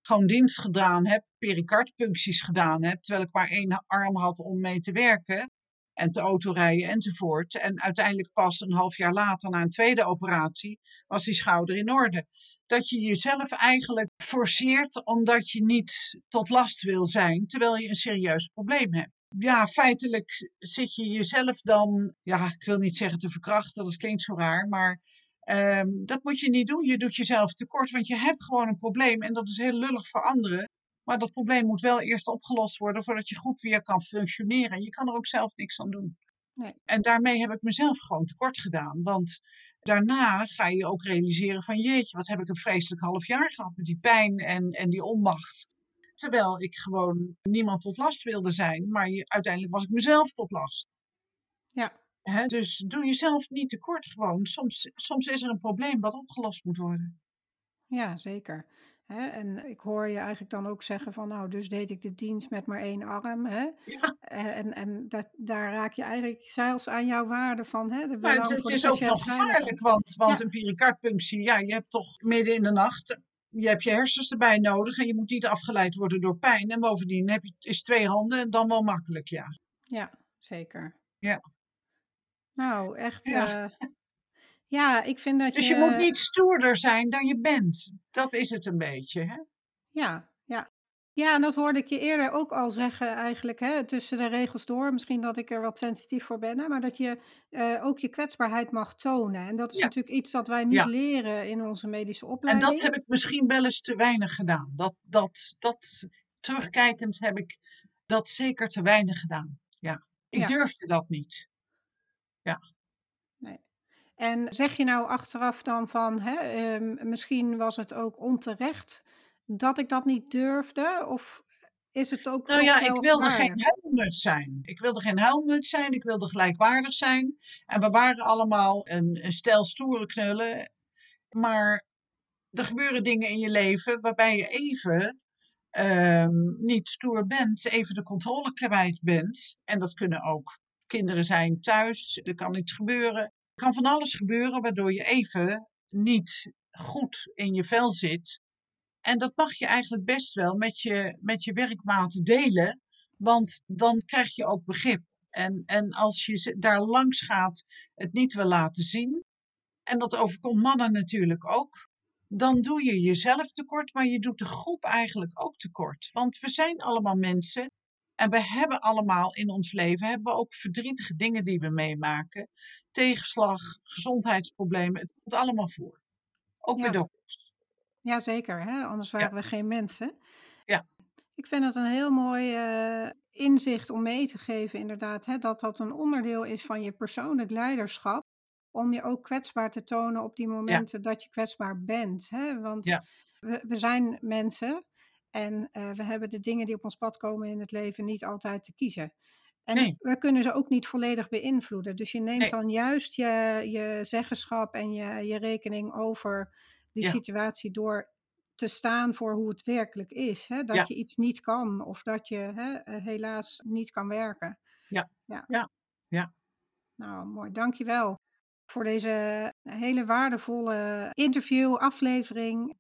B: gewoon dienst gedaan heb, pericardpuncties gedaan heb, terwijl ik maar één arm had om mee te werken en te autorijden enzovoort. En uiteindelijk pas een half jaar later, na een tweede operatie, was die schouder in orde. Dat je jezelf eigenlijk forceert omdat je niet tot last wil zijn, terwijl je een serieus probleem hebt. Ja, feitelijk zit je jezelf dan, ja, ik wil niet zeggen te verkrachten, dat klinkt zo raar, maar Ehm, dat moet je niet doen. Je doet jezelf tekort, want je hebt gewoon een probleem en dat is heel lullig voor anderen. Maar dat probleem moet wel eerst opgelost worden voordat je goed weer kan functioneren. Je kan er ook zelf niks aan doen.
A: Nee.
B: En daarmee heb ik mezelf gewoon tekort gedaan. Want daarna ga je ook realiseren van jeetje, wat heb ik een vreselijk half jaar gehad met die pijn en, en die onmacht. Terwijl ik gewoon niemand tot last wilde zijn, maar je, uiteindelijk was ik mezelf tot last.
A: Ja,
B: Hè? Dus doe jezelf niet tekort gewoon. Soms, soms is er een probleem wat opgelost moet worden.
A: ja zeker. Hè, en ik hoor je eigenlijk dan ook zeggen van nou, dus deed ik de dienst met maar één arm. Hè?
B: Ja.
A: Eh, En, en dat, daar raak je eigenlijk zelfs aan jouw waarde van. Hè? De
B: Maar het, is ook nog gevaarlijk, want, want
A: Ja.
B: een pericardpunctie, ja, je hebt toch midden in de nacht, je hebt je hersens erbij nodig en je moet niet afgeleid worden door pijn. En bovendien heb je, is twee handen en dan wel makkelijk, ja.
A: Ja, zeker.
B: Ja.
A: Nou, echt.
B: Ja.
A: eh, ja, ik vind dat
B: Dus
A: je.
B: je moet niet stoerder zijn dan je bent. Dat is het een beetje, hè?
A: Ja, ja. Ja, en dat hoorde ik je eerder ook al zeggen eigenlijk, hè, tussen de regels door. Misschien dat ik er wat sensitief voor ben, hè, maar dat je eh, ook je kwetsbaarheid mag tonen. En dat is
B: Ja.
A: natuurlijk iets dat wij niet
B: Ja.
A: leren in onze medische
B: En
A: opleiding.
B: dat heb ik misschien wel eens te weinig gedaan. Dat, dat, dat, terugkijkend heb ik dat zeker te weinig gedaan. Ja. Ik
A: Ja.
B: durfde dat niet.
A: En zeg je nou achteraf dan van, hè, ehm, misschien was het ook onterecht dat ik dat niet durfde? Of is het ook
B: Nou ja, ik wilde geen huilmuts zijn. Ik wilde geen huilmuts zijn, ik wilde gelijkwaardig zijn. En we waren allemaal een, een stel stoere knullen. Maar er gebeuren dingen in je leven waarbij je even ehm, niet stoer bent, even de controle kwijt bent. En dat kunnen ook kinderen zijn thuis, er kan iets gebeuren. Kan van alles gebeuren waardoor je even niet goed in je vel zit. En dat mag je eigenlijk best wel met je, met je werkmaat delen, want dan krijg je ook begrip. En, en als je daar langs gaat, het niet wil laten zien, en dat overkomt mannen natuurlijk ook, dan doe je jezelf tekort, maar je doet de groep eigenlijk ook tekort. Want we zijn allemaal mensen en we hebben allemaal in ons leven hebben we ook verdrietige dingen die we meemaken. Tegenslag, gezondheidsproblemen, het komt allemaal voor. Ook bij
A: Ja,
B: dokters.
A: ja zeker. Hè? Anders
B: Ja,
A: waren we geen mensen.
B: ja,
A: Ik vind het een heel mooi eh, inzicht om mee te geven, inderdaad, hè, dat dat een onderdeel is van je persoonlijk leiderschap. Om je ook kwetsbaar te tonen op die
B: ja,
A: momenten dat je kwetsbaar bent. Hè? Want we, we zijn mensen en eh, we hebben de dingen die op ons pad komen in het leven niet altijd te kiezen. En
B: Nee,
A: we kunnen ze ook niet volledig beïnvloeden. Dus je neemt
B: nee,
A: dan juist je, je zeggenschap en je, je rekening over die
B: ja,
A: situatie door te staan voor hoe het werkelijk is. Hè? Dat
B: ja,
A: je iets niet kan of dat je hè, eh, helaas niet kan werken.
B: ja,
A: Ja,
B: ja, ja.
A: nou mooi. Dankjewel voor deze hele waardevolle interview, aflevering.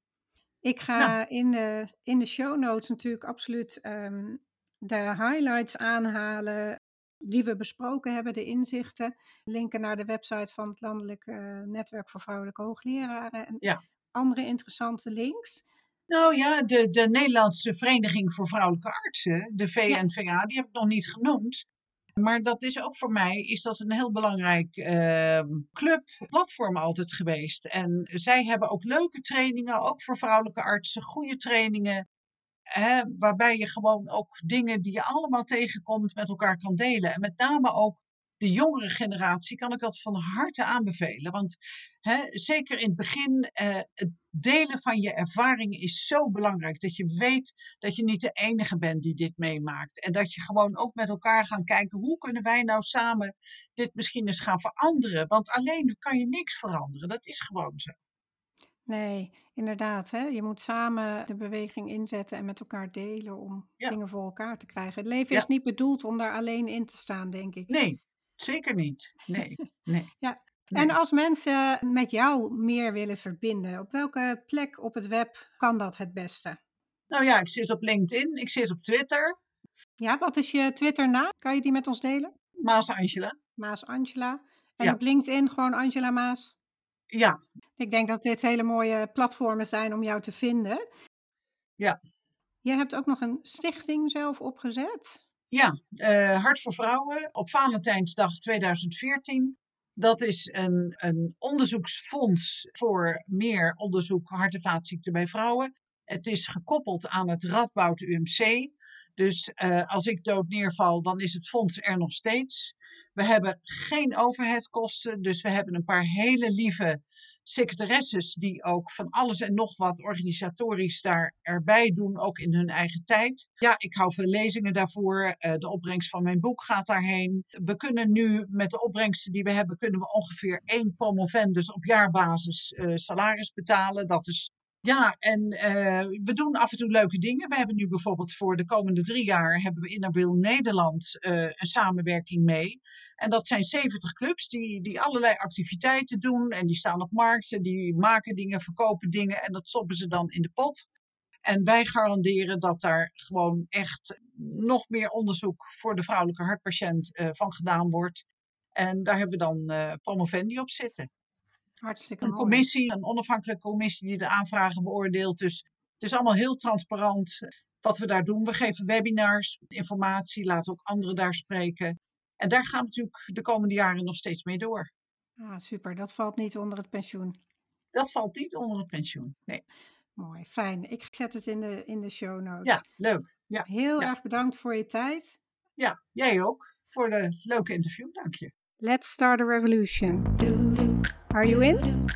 A: Ik
B: Nou,
A: ga in de, in de show notes natuurlijk absoluut ehm, de highlights aanhalen die we besproken hebben, de inzichten. Linken naar de website van het Landelijk eh, Netwerk voor Vrouwelijke Hoogleraren en
B: ja.
A: andere interessante links.
B: Nou ja, de, de Nederlandse Vereniging voor Vrouwelijke Artsen, de
A: Ja,
B: VNVA, die heb ik nog niet genoemd. Maar dat is ook voor mij is dat een heel belangrijk ehm, club, platform altijd geweest. En zij hebben ook leuke trainingen, ook voor vrouwelijke artsen, goede trainingen. Waarbij je gewoon ook dingen die je allemaal tegenkomt met elkaar kan delen. En met name ook de jongere generatie kan ik dat van harte aanbevelen. Want hè, zeker in het begin, eh, het delen van je ervaringen is zo belangrijk. Dat je weet dat je niet de enige bent die dit meemaakt. En dat je gewoon ook met elkaar gaan kijken, hoe kunnen wij nou samen dit misschien eens gaan veranderen? Want alleen kan je niks veranderen. Dat is gewoon zo.
A: Nee, inderdaad. Hè? Je moet samen de beweging inzetten en met elkaar delen om
B: Ja,
A: dingen voor elkaar te krijgen. Het leven
B: ja.
A: is niet bedoeld om daar alleen in te staan, denk ik.
B: Nee, zeker niet. Nee, nee,
A: Ja, en als mensen met jou meer willen verbinden, op welke plek op het web kan dat het beste?
B: Nou ja, ik zit op LinkedIn, ik zit op Twitter.
A: Ja, wat is je Twitter-naam? Kan je die met ons delen?
B: Maas Angela.
A: Maas Angela. En
B: Ja,
A: op LinkedIn gewoon Angela Maas.
B: Ja,
A: Ik denk dat dit hele mooie platformen zijn om jou te vinden.
B: ja.
A: Je hebt ook nog een stichting zelf opgezet.
B: Ja, eh, Hart voor Vrouwen op Valentijnsdag 2014. Dat is een, een onderzoeksfonds voor meer onderzoek hart- en vaatziekten bij vrouwen. Het is gekoppeld aan het Radboud UMC. Dus eh, als ik dood neerval, dan is het fonds er nog steeds. We hebben geen overheidskosten, dus we hebben een paar hele lieve secretaresses die ook van alles en nog wat organisatorisch daar erbij doen, ook in hun eigen tijd. Ja, ik hou veel lezingen daarvoor. Eh, de opbrengst van mijn boek gaat daarheen. We kunnen nu met de opbrengsten die we hebben, kunnen we ongeveer één promovendus op jaarbasis eh, salaris betalen. Dat is ja, en eh, we doen af en toe leuke dingen. We hebben nu bijvoorbeeld voor de komende drie jaar hebben we Nederland eh, een samenwerking mee. En dat zijn 70 clubs die, die allerlei activiteiten doen. En die staan op markten, die maken dingen, verkopen dingen. En dat stoppen ze dan in de pot. En wij garanderen dat daar gewoon echt nog meer onderzoek voor de vrouwelijke hartpatiënt eh, van gedaan wordt. En daar hebben we dan promovendi op zitten
A: Hartstikke
B: een
A: mooi.
B: commissie, een onafhankelijke commissie die de aanvragen beoordeelt. Dus het is allemaal heel transparant eh, wat we daar doen. We geven webinars, informatie, laten ook anderen daar spreken. En daar gaan we natuurlijk de komende jaren nog steeds mee door.
A: Ah, super, dat valt niet onder het pensioen.
B: Dat valt niet onder het pensioen. Nee.
A: Mooi, fijn. Ik zet het in de, in de show notes.
B: Ja, leuk. Ja,
A: Heel
B: ja,
A: erg bedankt voor je tijd.
B: ja, jij ook voor de leuke interview. Dank je.
A: Let's start a revolution. Are you in?